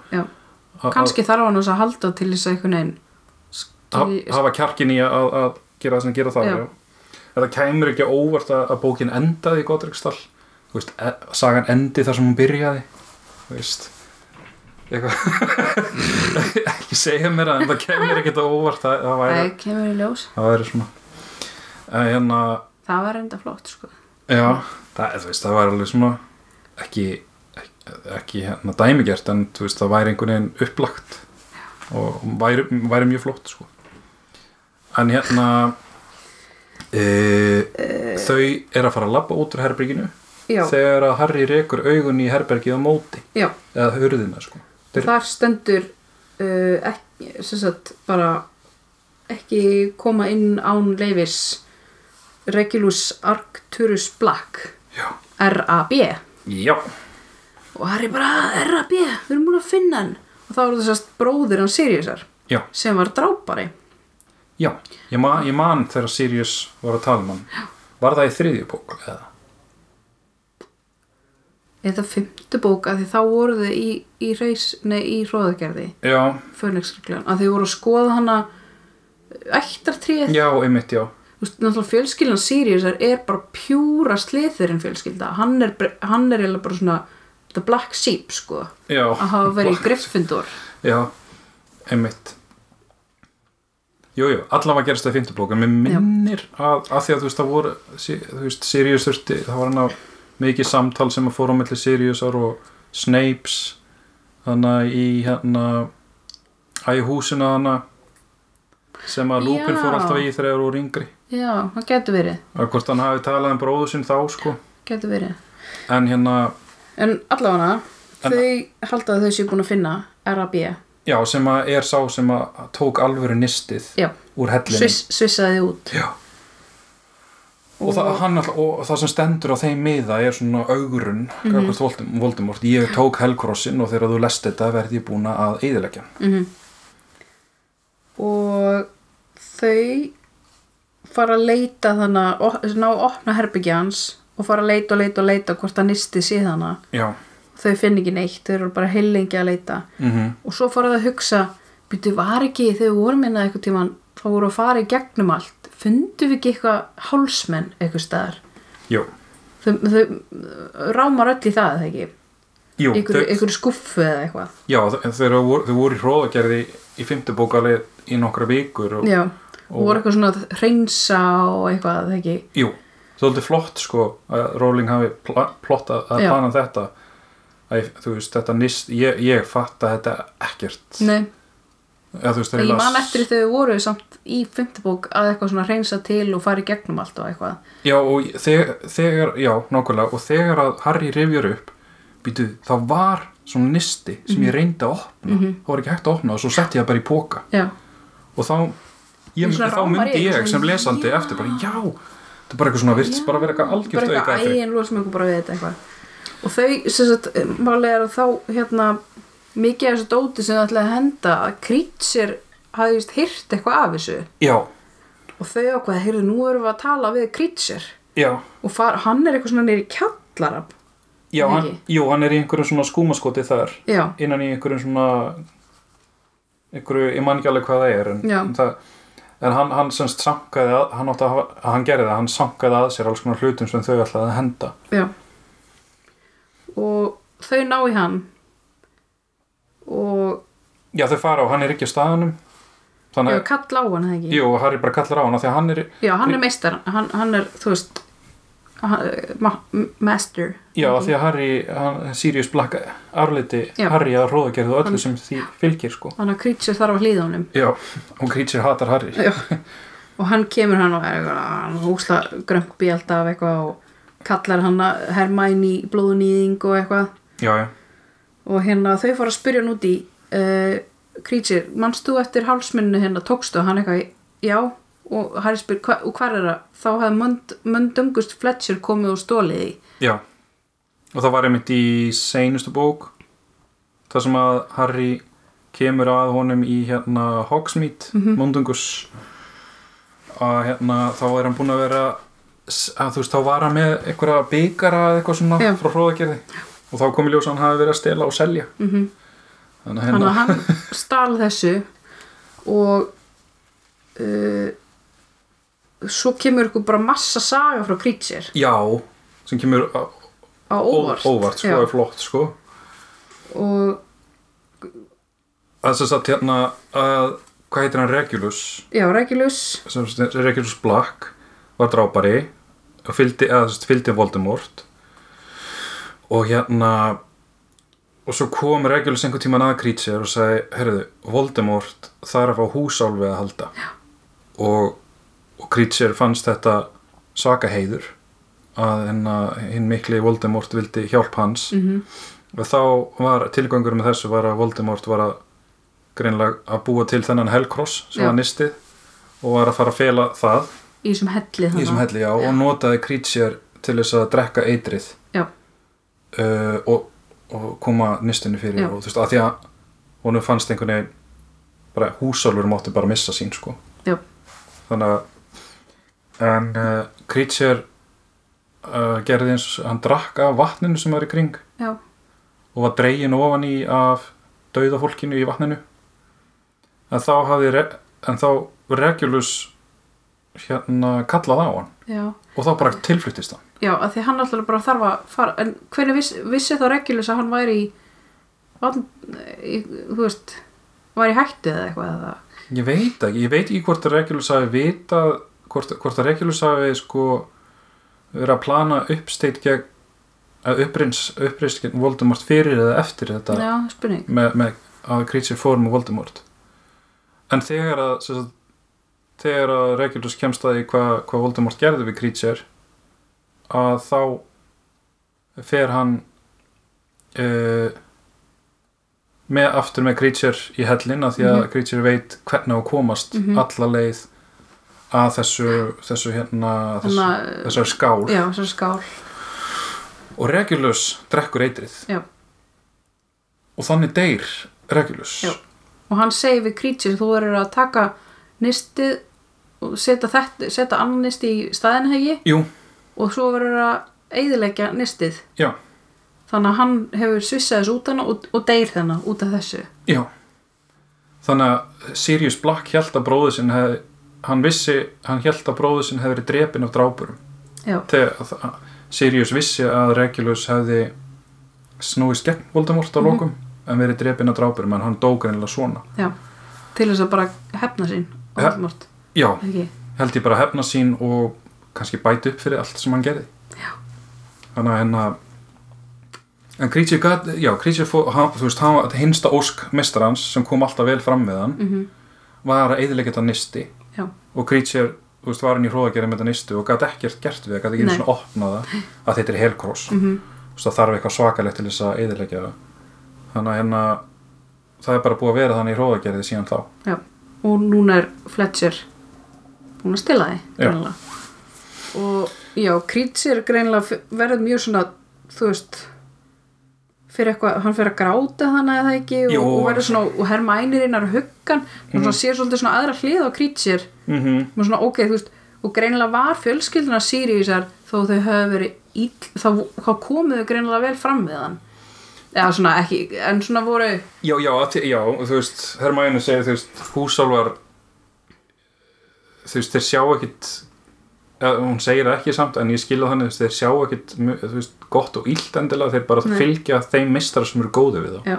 Kannski þarf hann að halda til þess að einhvern veginn skil- hafa kjarkin í að, að gera það sem gera það Já. já. þetta kæmur ekki óvart að, bókin endaði í Godrikstall e, sagan endi þar sem hún byrjaði veist. Eitthvað ekki segja mér að en það kemur ekki á óvart að það væri, Nei, kemur í ljós það væri svona en hérna Það var enda flott, sko já, það, veist, það væri alveg svona ekki ekki, ekki hérna dæmigert en veist, það væri einhvern veginn upplagt og væri, væri mjög flott sko. en hérna e, þau er að fara að labba út úr herberginu Já, þegar að Harry rekur augun í herbergið á móti já, eða hurðina sko. Þeir- þar stendur uh, ekki, sem sagt, bara ekki koma inn án leifis Regulus Arcturus Black R.A.B. já, og Harry bara "Ah, R.A.B. við erum búin að finna hann og þá var þessast bróðir hann Siriusar já, sem var drápari já. Ég, ma, ég man þegar Sirius var að tala um hann var það í þriðju bók eða? Eða fymtu bók að því þá voru þau í, í reis, nei, í hróðagerði já, Fönixregljan, að þau voru að skoða hana ættartríð já, einmitt, já. Fjölskyldan Siriusar er bara pjúra sliðurinn fjölskylda. Hann er, hann er eiginlega bara svona the black sheep, sko. Já, að hafa verið í Gryffindor. Já, einmitt. Jú, jú, allavega gerist það í fymtu bók en mér minnir að, að því að þú veist það voru þú veist, Sirius þurfti það var hann á mikið samtal sem að fóra á milli Siriusar og Snapes þannig að í hérna að í húsinu hana sem að Lúpin fór alltaf í þegar þeir voru yngri. Já, það getur verið. Að hvort hann hafi talað um bróðu sinn þá sko. Getur verið. En hérna, en allavega þau halda að þau séu búin að finna RAB já sem að er sá sem að tók alvöru nistið já, úr hellinu sviss, svissaði út. Já og, það, hann, og það sem stendur á þeim miða er svona augrun mm. -hmm. Voldemort, ég tók helkrossin og þegar þú lest þetta verði ég búin að eyðileggja hann. mm og þau fara að leita þannig að ná að opna herbyggja hans og fara að leita og leita og leita hvort að nisti já, þau finn ekki neitt, þau eru bara heilengi að leita mm og svo fara það að hugsa byrju var ekki þegar við vorum minna eitthvað tíman þá voru að fara í gegnum allt fundum við ekki eitthvað hálsmenn eitthvað staðar? Jú, þau, þau rámar öll í það eða ekki? Jú ykkur skuffu eða eitthvað? Já, þau, voru, voru í hróðagerði í fymtu bókalið í nokkra vikur og, já, og voru eitthvað svona að hreinsa og eitthvað eða ekki? Jú, svolítið flott sko að Rowling hafi pla plottað að plana þetta. Að, þú veist, þetta nýst ég, ég fatt að þetta ekkert. Nei, þú veist, ég man eftir þau voru samt í fimmtubók að eitthvað svona reynsa til og fara í gegnum allt og eitthvað. Já, og þegar, þegar já, nákvæmlega og þegar að Harry rifjar upp býtu, það var svona nisti sem Mhm. ég reyndi að opna. Það var ekki hægt að opna og svo setti ég það bara í póka Já, og þá, ég, þá myndi ég sem lesandi já. eftir bara, já, þetta er bara eitthvað svona virtist bara vera eitthvað algjört eitthvað og þau, sem sagt, málega er að þá hérna, mikið af þessu dóti sem það ætlaði að henda að Krýtsir hafði vist hýrt eitthvað af þessu. Já, og þau ákveða, heyrðu, nú erum við að tala við Krýtsir já, og far, hann er eitthvað svona nýri kjallarab já, hann, jú, hann er í einhverjum svona skúmaskoti þar. Já, innan í einhverjum svona einhverju, ég man ekki alveg hvað það er en, en, það, en hann, hann semst sankaði að, hann átti að hafa, hann gerði það, hann sankaði að sér alls konar hlutum sem þau ætlaði að henda. Já. Og þau ná í hann og Já, þau fara og hann er ekki á staðanum þannig að, kalla á hann, eða ekki? Jú, og Harry bara kallar á hann því að hann er, Já, hann er meistar, hann, hann er, þú veist hann, ma master. Já, af því að Harry hann, Sirius Black árleiti Já. Harry að róðagerðu og öllu sem því fylgir sko. Hann að Krýtsir þarf að hlýða honum Já, og Creature hatar Harry. Já. og hann kemur hann og er eitthvað húsla grömpi alltaf eitthvað og kallar hann að Hermæni blóðunýðing og eitthvað. Já, já, og hérna þau fara að spyrja hann út í uh, Krýtsir, manst þú eftir hálsminnu hérna tókstu? Og hann eitthvað já. Og Harry spyr hva, og hvar er það? Þá hafði Mund, Mundungust Fletcher komið og stólið því. Já. Og það var einmitt í seinustu bók þar sem að Harry kemur að honum í hérna Hogsmeade, Mhm. Mundungus að hérna þá er hann búinn að vera að þú veist, þá var hann með einhverja bygara eða eitthvað svona Já. frá hróðagerði og þá kom í ljós að hann hafi verið að stela og selja. Mm -hmm. þannig að þannig hérna, hann stal þessu og uh, svo kemur ykkur bara massa saga frá Krýtsir já sem kemur á- á óvart, óvart sko, er flott sko. Og þess að hérna að, hvað heitir hann? Regulus? Já, Regulus. Regulus Black var drápari og fylgdi, fylgdi Voldemort og hérna og svo kom Regulus einhvern tímann að Creature og sagði, herruðu, Voldemort þarf á húsálfi að halda Já. og, og Creature fannst þetta svaka heiður að hérna, hinn mikli Voldemort vildi hjálp hans mm og þá var tilgangur með þessu var að Voldemort var að greinlega að búa til þennan Hellcross sem Já. var nistið og var að fara að fela það í þessum helli helli já, og notaði Creature til þess að drekka eitrið. Uh, og, og koma nistinu fyrir Já. og þú veist að því að honum fannst einhvern veginn bara húsálfur mátti bara missa sín sko. Já. þannig að en uh, Creature uh, gerði eins hann drakk af vatninu sem var í kring já, og var dregin ofan í af dauða fólkinu í vatninu. En þá hafði Re en þá Regulus hérna kallað á hann já, og þá bara tilfluttist hann já, að því hann alltaf bara þarf að fara, en hvernig viss, vissi þá Regulus að hann væri í, í þú veist var í hættu eða eitthvað eða? Ég veit ekki, ég veit ekki hvort að Regulus hafi vita hvort, hvort að Regulus hafi sko verið að plana uppsteitt gegn að upprins gegn Voldemort fyrir eða eftir þetta já, spurning. með, með að Creature fór með Voldemort. En þegar að sagt, þegar að Regulus kemst að því hvað hva Voldemort gerði við Creature að þá fer hann uh, með aftur með Creature í hellin að því að Mhm. Creature veit hvernig á komast Mhm. alla leið að þessu, þessu hérna þessu, þessari skál já, þessar skál og Regulus drekkur eitrið Já. og þannig deyr Regulus Já. og hann segir við Creature þú verður að taka nistið og setja, setja annan nisti í staðin hegi Jú, og svo verður að eyðileggja nistið. Já, þannig að hann hefur svissað þessu út hana og, og deyr þennan út af þessu. Já. Þannig að Sirius Black held að bróður sinn hef, hann vissi, hann held að bróður sinn hefði verið drepin af drápurum. Já, þegar Sirius vissi að Regulus hefði snúist gegn Voldemort á Mhm. lokum en verið drepin af drápurum en hann dó greinilega svona. Já. Til þess að bara hefna sín. Voldemort. Já, ekki, held ég bara hefna sín og kannski bæti upp fyrir allt sem hann gerði. Já. þannig að hérna en Creature gat, já, Creature fó, hann, þú veist, hann hinsta ósk mestarans sem kom alltaf vel fram með hann mhm, var að eðilegja þetta nisti já, og Creature, þú veist, var hann í hróðagerði með þetta nistu og gat ekkert gert við gat ekki einu Nei. svona opnað það að þetta er helkross mhm, þú veist, það þarf eitthvað svakalegt til þess að eðilegja það. Þannig að hérna það er bara búið að vera þannig í hróðagerði síðan þá. Já. Og núna er Fletcher búin að stila greinilega. Og já, Creature greinilega f- verður mjög svona þú veist fyrir eitthvað, hann fyrir að gráta þannig eða ekki og, Jú. og verður svona, og Hermænir innar huggan, mm Mhm. -hmm. sér svolítið svona aðra hlið á Creature mm -hmm. og svona ok, þú veist, og greinilega var fjölskylduna Siriusar þó þau höfðu verið ill, þá, þá komuðu greinilega vel fram við hann eða svona ekki, en svona voru Já, já, að, já, þú veist, Hermæni segir, þú veist, húsálfar þú veist, þeir sjá ekkit hún segir það ekki samt, en ég skilja þannig, veist, þeir sjá ekkit veist, gott og illt endilega, þeir bara Nei. fylgja þeim mistara sem eru góði við þá. Já.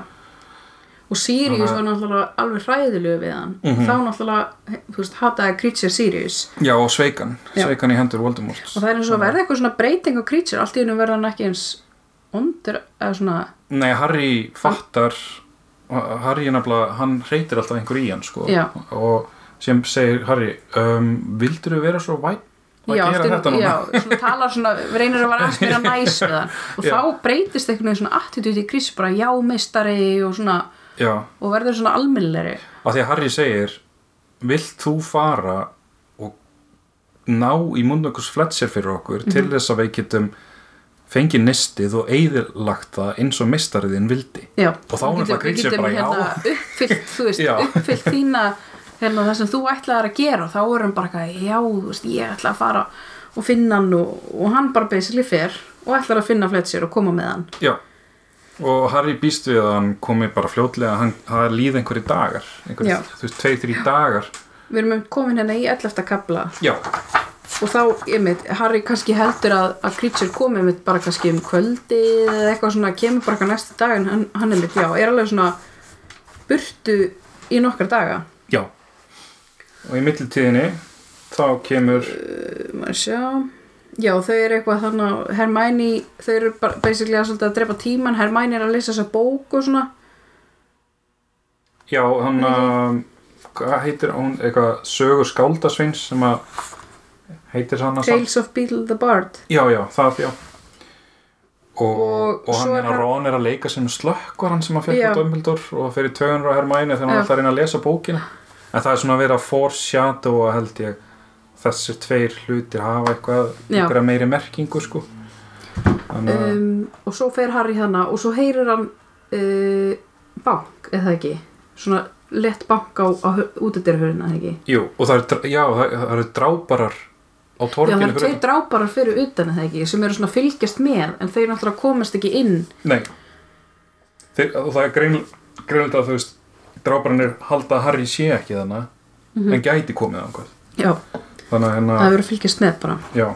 og Sirius var náttúrulega alveg hræðilegu við hann. Mhm. þá náttúrulega, þú veist, hataði Creature Sirius. Já, og sveikan, sveikan í hendur Voldemort. Og það er eins og verða eitthvað svona breyting á Creature. Allt í hennu verða hann ekki eins ondur eða svona, Nei, Harry fattar Harry er nefnilega, hann reytir alltaf einhver í hann, sko. Og sem segir Harry, um, vildur þú vera svo væt að já, núna? já, svona talar svona reynir að vera meira næs við hann og Já. þá breytist eitthvað svona attitúti í Creature bara já meistari og svona Já, og verður svona almennleri af því að Harry segir vilt þú fara og ná í munnökkus Fletcher fyrir okkur Mhm. til þess að við getum fengið nistið og eigðilagt það eins og mistariðin vildi já, Og þá er við getum bara, já. hérna, uppfyllt, þú veist, Já. uppfyllt þína hérna, það sem þú ætlaðir að gera þá er hann bara eitthvað, já, þú veist, ég ætla að fara og finna hann og, og hann bara basically fer og ætlar að finna Fletcher og koma með hann. Já, og Harry býst við að hann komi bara fljótlega hann, það líð einhverju dagar einhverju, þú veist, tveir, þrý dagar. Við erum komin hérna í 11. kapla Já, og þá, ég veit, Harry kannski heldur að, að Creature komi mitt bara kannski um kvöldi eða eitthvað svona, kemur bara næsta dag en hann, hann er mitt, já, er alveg svona burtu í nokkar daga. Já og í millitíðinni þá kemur maður sjá? Já, þau eru eitthvað þannig að Hermæni, þau eru basically að, að drepa tíman, Hermæni er að lesa þessa bók og svona, já, hann að hvað heitir hún, eitthvað sögur skáldasveins sem að heitir hann að Tales of Beetle the Bard. Já, já, það, já. Og, Og og, hann er að Ron er að leika sem slökkvar hann sem að fekk á Dumbledore og fyrir tögunar á Hermæni þegar hann er alltaf að reyna að lesa bókina en það er svona að vera að foreshadow að held ég. Þessir tveir hlutir hafa eitthvað, eitthvað meiri merkingu sko. Um, og svo fer Harry hana og svo heyrir hann uh, bank, eða ekki? Svona lett bank á, á útidyrhörina, eða ekki? Jú, og það er, eru drábarar á Já, það eru tveir dráparar fyrir utan eða ekki sem eru svona fylgjast með en þeir náttúrulega komast ekki inn. Nei. Þeir, og það er grein, greinlega að þú veist drábarannir halda að Harry sé ekki þannig Mhm. en gæti komið ánkvæð Já, þannig að hérna, það verður fylgjast með bara. Já,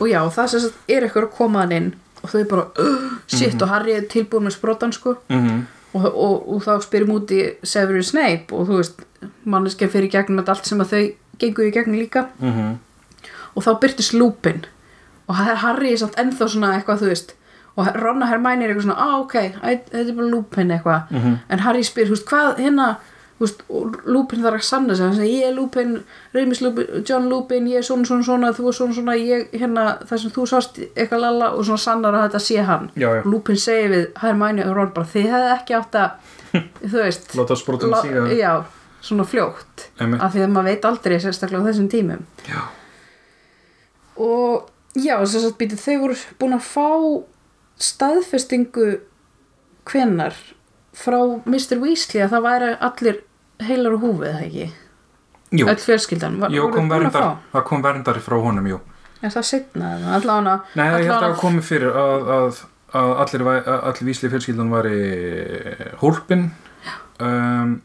og já, það sem sagt er eitthvað að koma hann inn og þau bara, uh, shit Mhm. og Harry er tilbúin með sprotan sko. Mm og, og, og þá spyrir múti Severus Snape og þú veist, manneskja fyrir gegnum allt sem að þau gengur í gegnum líka. -hmm. og þá byrtist lúpin og Harry er samt ennþá svona eitthvað þú veist og Ron og Hermione er eitthvað svona ah ok, þetta er bara lúpin eitthvað. Mhm. en Harry spyr, veist, hvað hérna og lúpin þarf að sanna sig. Ég er lúpin, Remus lúpin John lúpin, ég er svona svona svona, þú er svona svona ég, hérna, það sem þú sást eitthvað lalla og svona sannar að þetta sé hann. Já, já, lúpin segir við Hermione og Ron bara, þið hefði ekki átt að þú veist láta sprótum síga. Já, svona fljótt. Einmitt. af því að maður veit aldrei sérstaklega á þessum tímum. Já, og já, þess að býta þau voru búin að fá staðfestingu hvenar frá Mr. Weasley að það væri allir heilar og húfið, eða ekki? jú, Öll fjölskyldan, var, jú kom að verndar það kom verndari frá honum, jú Er það setna? Allána, Nei, ég held að það komi fyrir að, að, að allir, að allir vísli fjölskyldan væri hólpin um,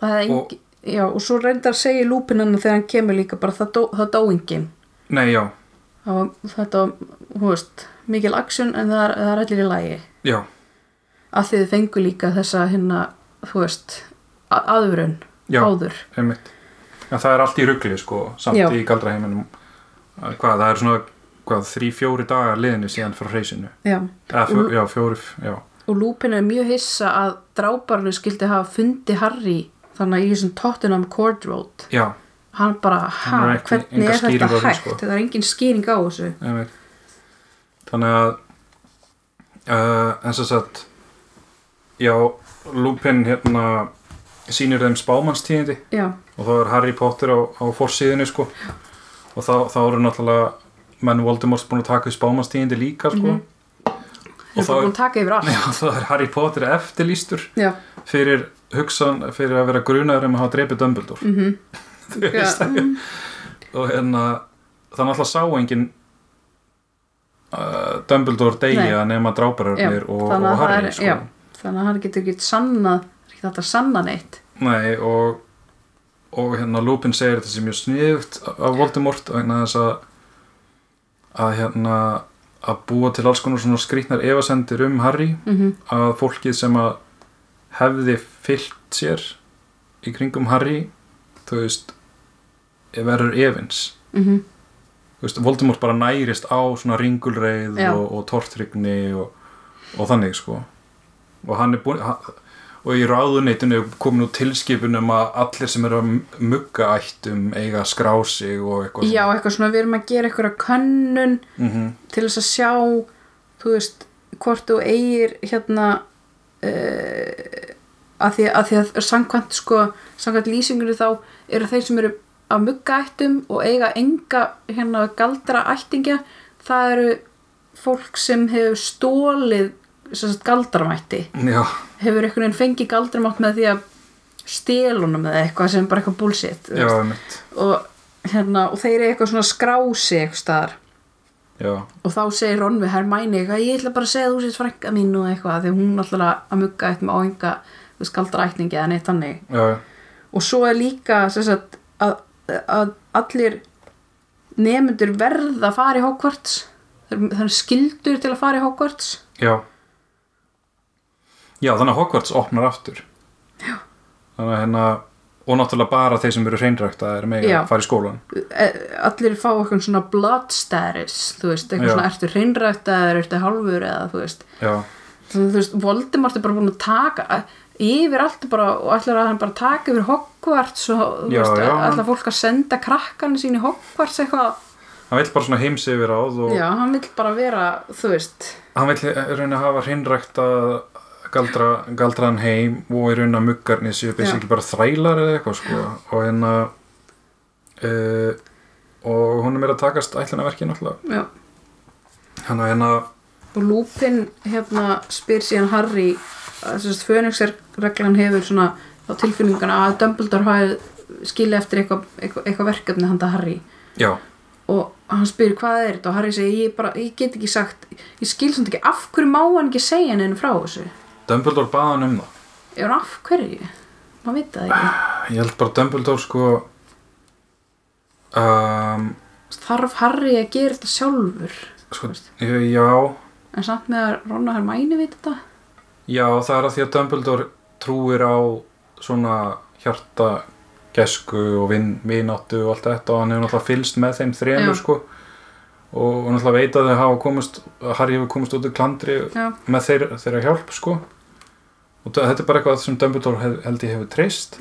það og- engi, já, og svo reyndar segir lúpinan þegar hann kemur líka bara það dó, það dó. Nei, já, Það var, þetta var, hú veist, mikil aksjón en það er, það er allir í lagi. já, Að þið fengu líka þessa hérna, þú veist, a- aðvörun já, áður. En það er allt í rugli, sko, samt Já. í galdraheiminum Að Hvað, það er svona hvað, þrý, fjóri dagar liðinu síðan frá hreysinu já. Fjó, já, fjóri, já og Lupin er mjög hissa að dráparnu skildi hafa fundi Harry þannig í þessum Tottenham Court Road Já, hann bara, ekki- hvernig er þetta hægt sko. það er engin skýring á þessu einmitt Þannig að uh, eins og sagt já, Lupin hérna sýnir þeim spámannstíðindi. Já, og þá er Harry Potter á, á forsíðinu sko. Og þá, þá eru náttúrulega menn Voldemort búin að taka upp spámannstíðindi líka sko. Mhm. og það þá er að já, þá er Harry Potter eftirlýstur já, fyrir hugsan fyrir að vera grunaður um að hafa drepið Dumbledore. Mhm. Þú veist, Já, mm. og hérna það náttúrulega sá engin uh, Dumbledore deyja nema drápararnir Já, og, og að Harry er- sko. já. þannig að hann getur ekki sannað ekki þetta sanna neitt Nei, og, og hérna Lupin segir þetta sem mjög sniðugt af Voldemort vegna þess að að hérna að búa til alls konar svona skrýtnar efasendir um Harry mm að fólkið sem að hefði fyllt sér í kringum Harry þú veist verður efins -hmm. Veist, Voldemort bara nærist á svona ringulreið og, og tortrygni og, og þannig sko. Og hann er búin hann, og í ráðuneytinu er komin út tilskipun um að allir sem eru að mugga ættum eiga að skrá sig og eitthvað já, eitthvað svona, við erum að gera eitthvað könnun mm -hmm. til þess að sjá þú veist, hvort þú eigir hérna uh, að því að, því að samkvæmt sko, samkvæmt lýsingunni þá eru þeir sem eru af muggaættum og eiga enga hérna galdra ættingja. Það eru fólk sem hefur stólið sagt, galdramætti. Já, hefur einhvern veginn fengið galdramátt með því að stelunum eða eitthvað sem bara eitthvað einmitt. Og, hérna, og þeir eru eitthvað svona skrási eitthvað staðar. Já, og þá segir Ron við Hermæni eitthvað ég ætla bara að segja þú sést frænka mín og eitthvað því hún alltaf að mugga eitt með áhenga þú veist, galdrækningi eða neitt þannig. Já, og svo er líka sem sagt, að, allir nefnendur verða að fara í Hogwarts. Er skildur til að fara í Hogwarts. Já. Já, þannig að Hogwarts opnar aftur. Já. Þannig að hérna og náttúrulega bara þeir sem eru hreinrækta er með að fara í skólan Eh, allir fá eitthvað svona blood status þú veist, eitthvað Já. svona ertu hreinrækt eða ertu hálfur eða þú veist. Já, Þannig, þú veist, Voldemort er bara búin að taka að- yfir allt bara og ætlar að hann bara taka yfir Hogwarts og Já, veist, já. ætlar fólk að senda krakkan sín í Hogwarts eitthvað. Hann vill bara svona heims yfir áð og já, hann vill bara vera, þú veist. Hann vill í rauninni hafa hreinrækta galdra, galdraðan heim og í rauninni að muggarnir séu basically bara þrælar eða eitthvað sko. Og hérna uh, og hún er meira að takast ætlunarverki náttúrulega. Já. hann að hérna og Lupin hérna spyr síðan Harry að að fönixreglan hefur svona á tilfinninguna að Dumbledore hafi skilja eftir eitthvað, eitthvað, eitthvað verkefni handa Harry. Já, og hann spyr hvað er þetta? Og Harry segir ég, bara, ég get ekki sagt ég skil samt ekki af hverju má hann ekki segja henni frá þessu? Dumbledore baða hann um það. Hann af hverju? Maður veit það ekki. Ég held bara Dumbledore sko um, þarf Harry að gera þetta sjálfur? Sko, já. En samt með að Ron og Hermæni veit þetta Já, það er að því að Dumbledore trúir á svona hjarta gesku og vin, vináttu og allt þetta og hann hefur náttúrulega fylst með þeim þremur sko. Og, og náttúrulega veit að þau hafa komist að Harry hefur komist út í klandri já, með þeir, þeirra hjálp sko. Og það- þetta er bara eitthvað sem Dumbledore hef, held ég hefur treyst.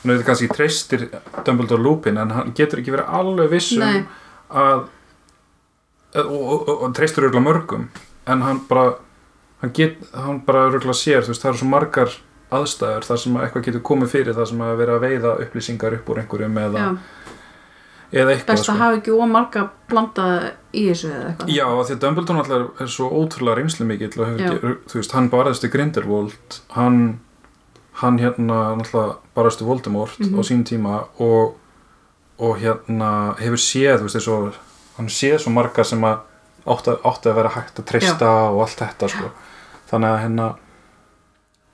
Nú veit kannski treystir Dumbledore Lupin en hann getur ekki verið alveg viss um Nei. að og, og, og, og treystur örgulega mörgum. En hann bara hann, get, hann bara örgulega sér þú veist, það eru svo margar aðstæður þar sem að eitthvað getur komið fyrir þar sem að vera að veiða upplýsingar upp úr einhverjum eða, já. eða eitthvað best að hafa ekki ómarga blandað í þessu eða eitthvað Já, því að Dumbledore náttúrulega er svo ótrúlega reynslu mikill og hefur, Já. þú veist, hann barðist í Grindelwald hann, hann hérna náttúrulega barðist í Voldemort Mhm. á sín tíma og, og hérna hefur séð, þú veist, þessu, hann séð svo marga sem að átti, átti að vera hægt að treysta og allt þetta, sko þannig að hérna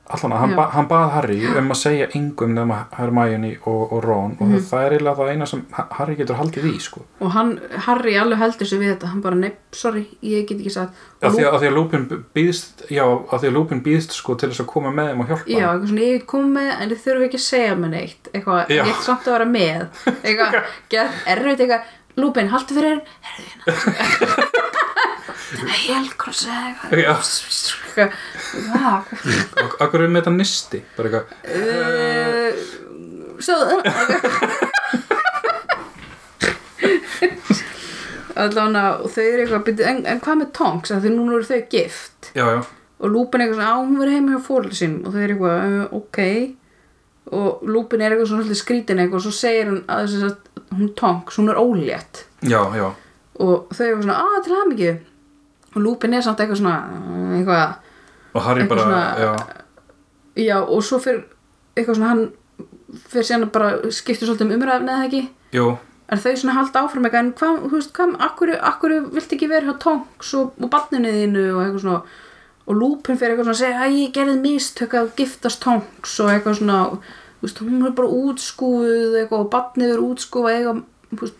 allan að hann, ba, hann bað Harry um að segja engum nema Hermione og, og Ron og Mhm. það er eiginlega það eina sem Harry getur haldið í, sko. Og hann, Harry alveg heldur sig við þetta hann bara, nei, sorry, ég get ekki sagt. Og því, að, að lúpin býðst já, af því að lúpin býðst sko til þess að koma með þeim og hjálpa já, eitthvað svona, ég kom með en þið þurfum ekki að segja mér neitt. Eitthvað, ég ætti samt að vera með. Eitthvað, get erfitt eitthvað. Lúpin, haltu fyrir hérna helkross eða eitthvað. Akkur er með þetta nisti bara eitthvað Eh, Svo Allána og þau eru eitthvað en, en hvað með Tonks? Af því núna eru þau gift. Já, já, og Lúpin er eitthvað svona, á hún verið heima hjá fórlega sín og þau eru eitthvað, uh, ok. Og Lúpin er eitthvað svona skrítin eitthvað og svo segir hún að þess að hún Tonks, hún er ólétt. Já, já. Og þau eru svona, að til það mikið og Lúpin er samt eitthvað svona eitthvað og Harry bara, svona- já, Já, og svo fyrir eitthvað svona hann fyrir síðan bara skiptir svolítið um umræfni eða ekki? Jú. En þau svona halda áfram eitthvað? En hvað, þú veist, hvað, akkur, akkur vilt ekki vera hjá Tonks og, og barninu þínu og eitthvað svona? Og lúpin fyrir eitthvað svona að segja að ég gerði mistök að giftast Tonks og eitthvað svona. Þú veist, hún er bara útskúfuð eitthvað og barnið er útskúfuð eitthvað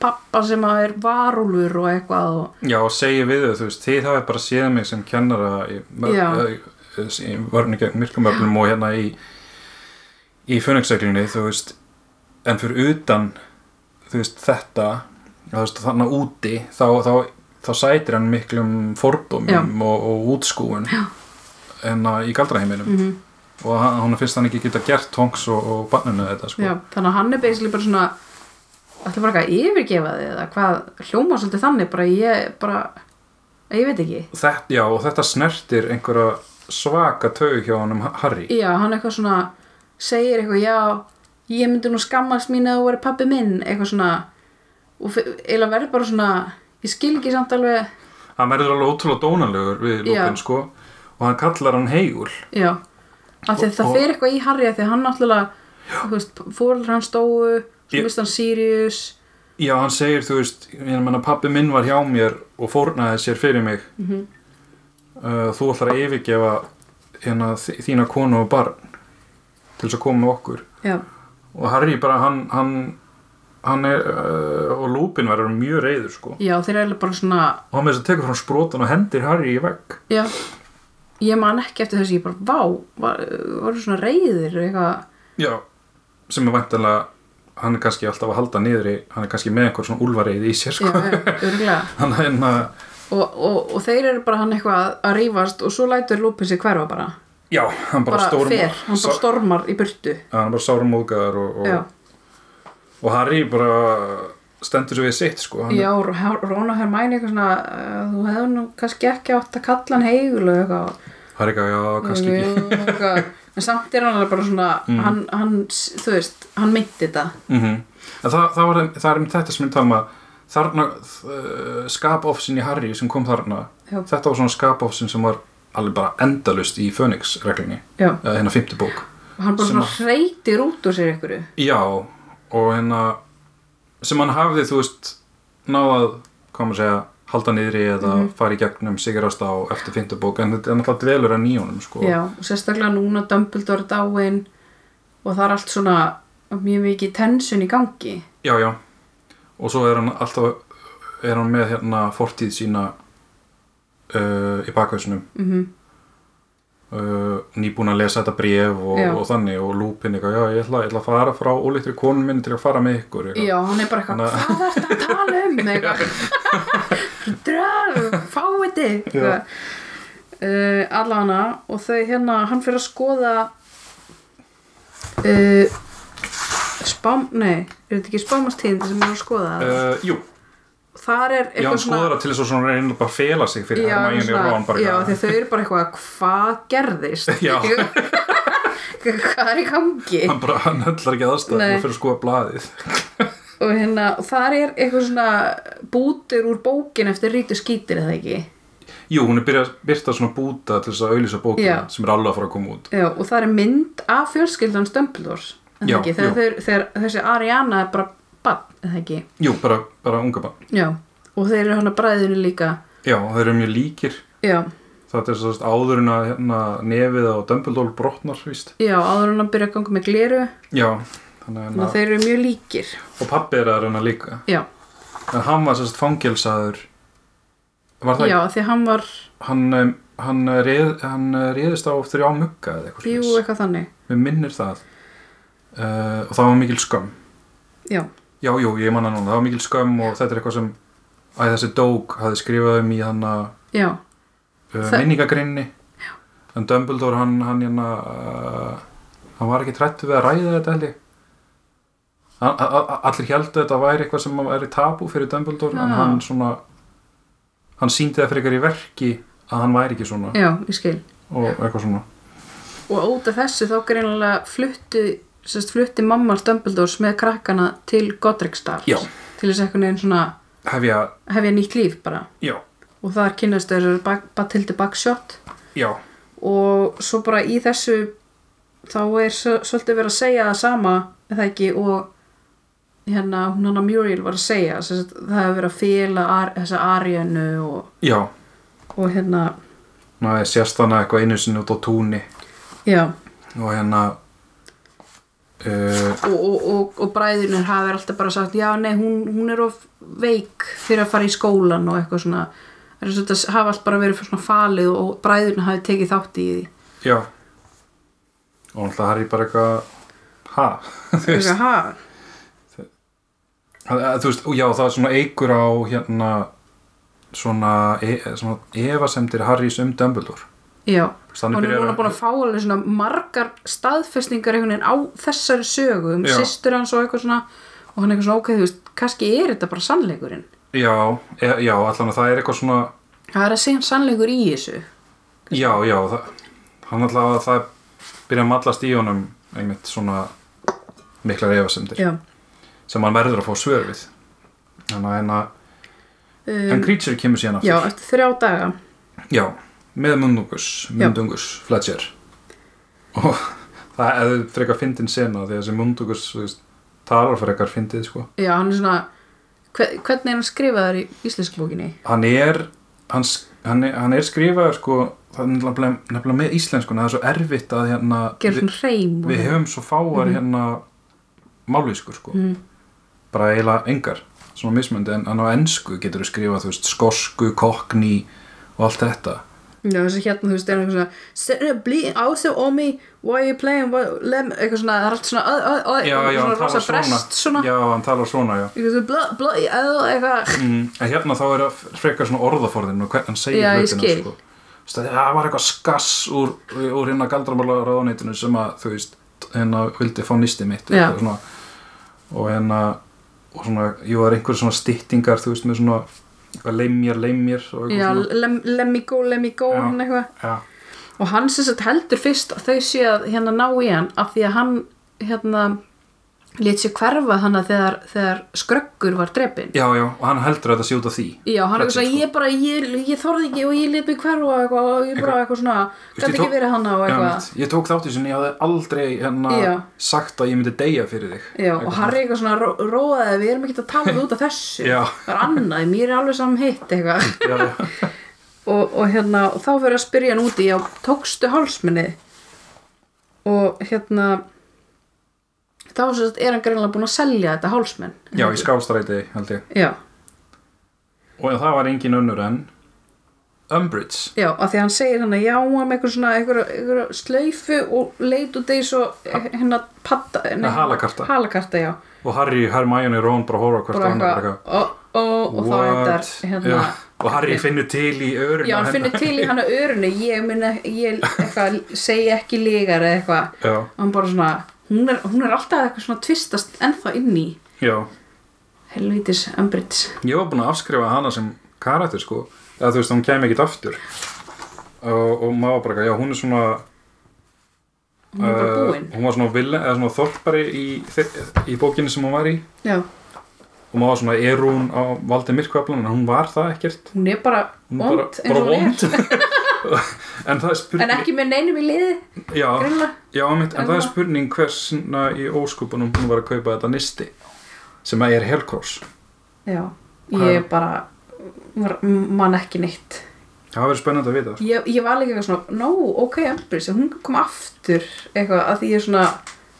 pappa sem að er varúlfur og eitthvað og Já, og segi við þau, þú veist, þið hafið bara séð mig sem kennara í, í, vörni gegn myrkumöflum og hérna í í fönixeglinni, þú veist en fyrir utan þú veist, þetta þú veist, þannig úti þá, þá, þá sætir hann miklum fordómum og, og útskúfun Já. en að í galdraheiminum Mhm. og hann, hann finnst hann ekki geta gert tongs og, og banninu þetta sko. já, þannig að hann er basically bara svona ætla bara eitthvað að yfirgefa þig eða hvað? Hljóma svolítið þannig bara ég bara, ég veit ekki. Þetta, já, og þetta snertir einhverja svaka taug hjá hann um Harry. Já, hann eitthvað svona segir eitthvað, já, ég myndi nú skammast mín að þú væri pappi minn, eitthvað svona og eiginlega verður bara svona ég skil ekki samt alveg. Hann verður alveg ótrúlega dónalegur við lópin sko og hann kallar hann heigul já, af því að það Og- fer eitthvað í Harry af því hann veist fóreldur hann stóu, svo Ég- mist hann Sirius. Já hann segir þú veist ég meina pappi minn var hjá mér og fórnaði sér fyrir mig. Mhm. uh, þú ætlar að yfirgefa hérna þína konu og barn til þess að koma með okkur. Já, og Harry bara hann hann, hann er uh, og lúpin verður mjög reyður sko. Já, svona og hann með þess að tekur frá sprótan og hendir Harry í vegg. Já, ég man ekki eftir þessi, ég bara, vá var, voru svona reyðir eitthvað? Já, sem er væntanlega hann er kannski alltaf að halda niður í hann er kannski með einhver svona úlfareið í sér já, sko já, hann er hérna og, og, og þeir eru bara hann eitthvað að rífast og svo lætur lúpin sig hverfa bara. Já, hann bara, bara stórum fer, hann bara stormar í burtu. Hann er bara sárum móðgæðar og, já, og, og Harry bara stendur sér við sitt sko. Hann, já Rón og Hermæni eitthvað svona uh, þú hefði nú kannski ekki átt að kalla hann heigul og eitthvað. Harry ekki, já, kannski ekki. En samt er hann alveg bara svona hann, hann, þú veist, hann meinti þetta. Mm en það, það, var, það er um þetta sem ég tala um að þarna uh, skapofsin í Harry sem kom þarna Já. þetta var svona skapofsin sem var alveg bara endalust í Phoenix reglinni já, eða hérna 50 bók. Og hann bara svona hreytir út úr sér einhverju. Já, og hérna sem hann hafði, þú veist náðað, hvað maður segja halda niðri eða fara í gegnum sigrast á eftir 50 bók, en þetta er náttúrulega dvelur en nýjónum sko. já, og sérstaklega núna Dumbledore dáinn og það er allt svona mjög mikið tension í gangi. Já, já. Og svo er hann alltaf er hann með hérna fortíð sína uh, í bakvæsnum mm uh, nýbúin að lesa þetta bréf og, og þannig og lúpin eitthvað, já ég ætla, ég ætla að fara frá ólítri konun minni til að fara með ykkur eitthvað. já, hann er bara eitthvað, hvað er þetta að tala um? Eitthvað dröð, fáiði eitthvað. Uh, allana og þau hérna, hann fyrir að skoða uh, spám, nei er þetta ekki spámastíðindi sem hann er að skoða uh, jú, þar er já hann eitthvað skoður það til þess að svona reyna bara að fela sig fyrir já, Hermione og Ron bara já, eitthvað. því þau eru bara eitthvað hvað gerðist? Já. hvað er í gangi? Hann bara, hann höllar ekki aðstæð Nei. og fyrir að skoða blaðið og hérna, þar er eitthvað svona bútur úr bókin eftir rítu skítir eða ekki? Jú, hún er byrjað að byrta svona búta til þess að auðlýsa bókina sem er alveg að fara að koma út. Já, og það er mynd af fjölskyldan eða Já, ekki, þegar, þeir, þegar þessi Ariana er bara bann eða ekki, jú, bara, bara unga bann já og þeir eru hann að bræðinu líka. Já, þeir eru mjög líkir. Já, það er svo áður en að hérna, nefið á Dumbledore brotnar, víst. Já, áður hann að byrja að ganga með gleru. Já, þannig að þeir eru mjög líkir. Og pappi er að reyna líka. Já, en hann var sérst fangelsaður. Var það já, því að hann var hann, um, hann, reð, hann réðist á þrjá mugga eða eitthvað jú, eitthvað þannig. Mér minnir það. Uh, og það var mikil skömm. Já, já, jú, ég manna núna, það var mikil skömm og þetta er eitthvað sem að þessi dóg hafði skrifað um í hann að uh, minningagrinni. En Dumbledore hann, hann hérna uh, hann var ekki trættu við að ræða þetta held allir heldur þetta væri eitthvað sem væri tabú fyrir Dumbledore en hann svona hann síndi það fyrir ykkur í verki að hann væri ekki svona. Já, ég skil. Og eitthvað svona. Og út af þessu þá greinilega flutti sérst, flutti mamma Dumbledores með krakkana til Godricdal Já. til þess einhvern veginn svona hefja, hefja nýtt líf bara. Já, og þar kynnast þessu Batildi Buckshot. Já. Og svo bara í þessu þá er svo- svolítið verið að segja það sama það ekki og hérna hún hann að Muriel var að segja sagt, það hefur verið að fela ar, þessa Arianu og, og hérna ná ég sést hana eitthvað einu sinni út á túni. Já. Og hérna uh, og, og, og, og bræðunir hafi alltaf bara sagt já nei hún, hún er of veik fyrir að fara í skólan og eitthvað svona. Það hafa alltaf bara verið svona falið og bræðunir hafi tekið þátt í því. Já. Og náttúrulega Harry bara eitthvað ha, Eitthvað, ha, þú veist, og já, það er svona eigur á hérna svona, e, svona efasemdir Harrys um Dumbledore. Já Þannig hún er byrjar búin að- búin að fá alveg svona margar staðfestingar einhvern veginn á þessari sögu um Já. systur hans og eitthvað svona og hann er eitthvað svona ok, þú veist, kannski er þetta bara sannleikurinn. Já, e, já, allan að það er eitthvað svona það er að segja sannleikur í þessu. Já, já, það, hann alltaf að það byrja að mallast í honum einmitt svona miklar efasemdir. Já, sem hann verður að fá svör við hérna en um, Creature kemur síðan aftur já eftir þrjá daga Já, með Mundungus. Mundungus Fletcher og það er frekar fyndin sena því að þessi Mundungus veist, talar frekar fyndið sko. já, hann er svona hve- hvernig er hann skrifaður í íslensku bókinni hann er hann, hann er, hann er skrifaður sko, það er nefnilega, nefnilega með íslenskuna það er svo erfitt að hérna við, við höfum svo fáar Mhm. hérna mállískur sko Mhm. Bara eiginlega engar svona mismöndi en, en á ensku getur þú skrifað þú veist, skosku, kokni og allt þetta. Já, þessi hérna, þú veist, er eitthvað svona ásef omi, why are you playing what, lem, eitthvað svona, það er allt svona já, já, hann talar svona, já, hann talar svona, já. Mm, en hérna þá er það frekar svona orðaforðin og hvernig hann segir hlutina sko. Það var eitthvað skass úr, úr hérna galdramála ráðuneytinu sem að þú veist, hérna vildi fá nýsti mitt og hérna og svona, jú, það er einhver svona styttingar þú veist, með svona og eitthvað Já, lem, let me go, Já. hann eitthvað já, Og hann sem sagt heldur fyrst að þau sé að hérna ná í hann af því að hann, hérna, lét sér hverfa hann að þegar, þegar skröggur var drepinn. já, já, og hann heldur að þetta sé út af því Já, hann er svona, sko. ég bara, ég, ég þorði ekki og ég let mig hverfa og eitthvað og ég bara Eitthvað- svona, gæti ekki verið hann Já, eitthvað. ég tók þátt í sinni, ég hafði aldrei Já. sagt að ég myndi deyja fyrir þig Já, og Harry eitthvað svona ró- róaði við erum ekki að tala út af þessu það er annað, mér er alveg saman hitt eitthvað svona. já, já. og, og hérna, og þá fyrir að spyrja hann úti já, tókstu hálsminni og hérna þá er hann greinlega búin að selja þetta hálsminn já, í skástræti held ég. Já, og það var engin önnur en Umbridge. Já, af því að hann segir hann að já, með eitthvað svona eitthvað, eitthvað slaufu og leit út eins og hérna patta nei, halakarta. halakarta, já. Og Harry, Hermione Ron bara horfa hvert eitthvað, og, og, og þá þetta hérna Já, og Harry finnur til í örun Já, hann finnur til í hann að örunni ég ég segi ekki lígar eða eitthvað. Hann bara svona, hún er, hún er alltaf eitthvað svona tvistast ennþá inn í helvítis Umbridge ég var búin að afskrifa hana sem karakter sko, eða þú veist, hún kem ekkit aftur. Og, og maður bara, eitthvað, já, hún er svona hún er bara uh, búin. hún var svona villi, eða svona þorpari í, í bókinni sem hún var í. Já, og maður var svona, er hún á valdi myrkveflan en hún var það ekkert. Hún er bara er vond eins og hún vond en er er spurning en ekki með neinum í liði já, Já, mitt, en það er spurning hversna í óskupunum hún var að kaupa þetta nisti sem að er Hellcross. Já, ég bara var, man ekki neitt. Það verður spennandi að vita. Ég, ég var líka eitthvað svona, no, ok Umbridge hún kom aftur. Eitthvað að því ég svona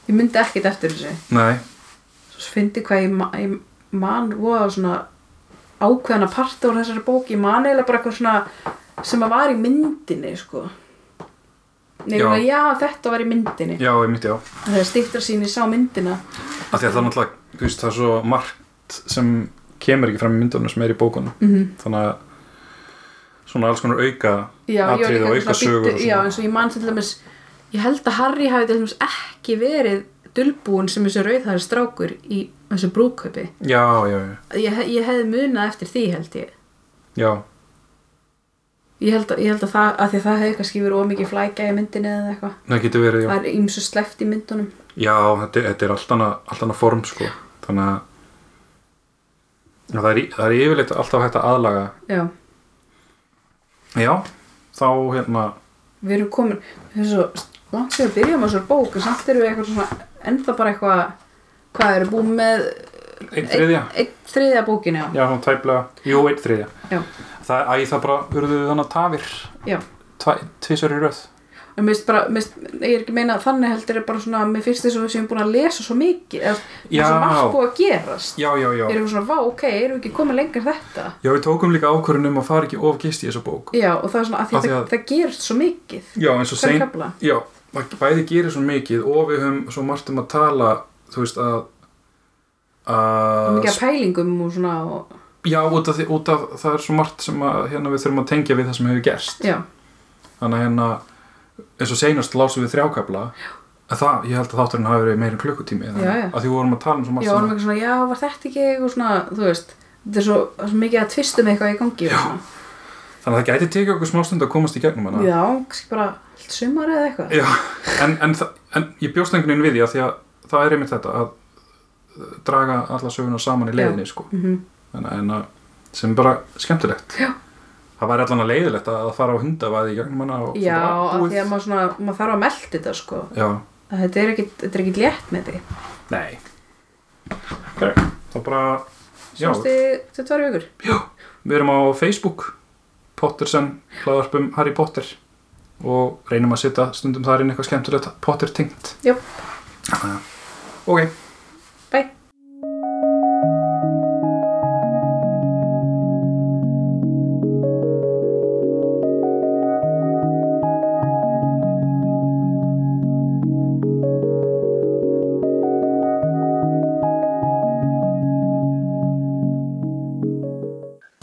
ég myndi ekkit eftir þessu. Nei, svo fyndi hvað ég, ég man voða svona ákveðana parta úr þessari bók. Ég man eiginlega bara eitthvað svona sem að var í myndinni sko. Nei, Já. já. þetta var í myndinni. Já, ég myndi já. Þegar stiktra sín ég sá myndina. Af því að það náttúrulega þú veist, það er svo margt sem kemur ekki fram í myndunum sem er í bókunum. Mm þannig að svona alls konar auka já, ég var atriði líka og eitthvað auka sögur svona og býttu, já, svona. eins og ég man til dæmis ég held að Harry hafi til dæmis ekki verið dulbúin sem þessu rauðhæri strákur í þessu brúðkaupi. Já, já, já, ég, he- ég hefði munað eftir því held ég. Já, ég held að, ég held að það, að því að það hefði kannski verið ómikið flækja í myndinni eða eitthvað. Það getur verið já, það er ýmsu sleft í myndunum. Já þetta, þetta er allt annað, allt annað form sko. Þannig að það, er, það er yfirleitt alltaf hægt að aðlaga. Já, já, þá hérna við erum komin er svo langt sér að byrja með þessar bók en samt erum við eitthvað svona ennþá bara eitthvað hvað eru búin með? Einn þriðja, einn þriðja bókin já, já, svona það, æ, það bara urðu þannig tafir. Já. tvisar í röð. En bara, finnst, ég er ekki að meina að þannig heldur er bara svona, mér finnst þess að við séum búin að lesa svo mikið, eða það Já. er svo margt búið að gerast. Já, já, já, erum við svona, vá, ok, erum við ekki komið lengur en þetta? Já, við tókum líka ákvörðun um að fara ekki of gist í þessa bók. Já, og það er svona, að því að að- það, gerist svo mikið. Já, eins og hver sein já, bæði gerir svo mikið og við höfum svo margt um að tala þú veist að að mikið af pælingum og svona og, já, út af, út af það er svo margt sem að, hérna, við þurfum að tengja við það sem hefur gerst. Já, þannig að hérna eins og seinast lásum við þrjákabla að það, ég held að þátturinn hafi verið meira en klukkutími þannig Já, já. að því við vorum að tala um svo margt já, varum eitthvað svona, já, var þetta ekki eitthvað svona, þú veist þetta er svo, svo mikið að tvistum eitthvað í gangi þannig að það gæti tekið okkur smástund að komast í gegnum hana. Já, kannski bara allt sumar eða eitthvað. Já, en, en, en ég bjóst einhvern veginn við því að það er einmitt þetta að draga alla söguna saman í leiðinni sko. mm en, en að, sem er bara skemmtilegt Já. það væri allan að leiðilegt að fara á hundavaði í gegnum hana og já, af því að maður svona, maður þarf að melda þetta sko, þetta er ekkit, þetta er ekkit létt með því nei okay. þá bara já, Sástu þetta tvær vikur? já, við erum á Facebook Pottersen, hlaðarpum Harry Potter og reynum að setja stundum þar inn eitthvað skemmtilegt Potter tengt Já. Ok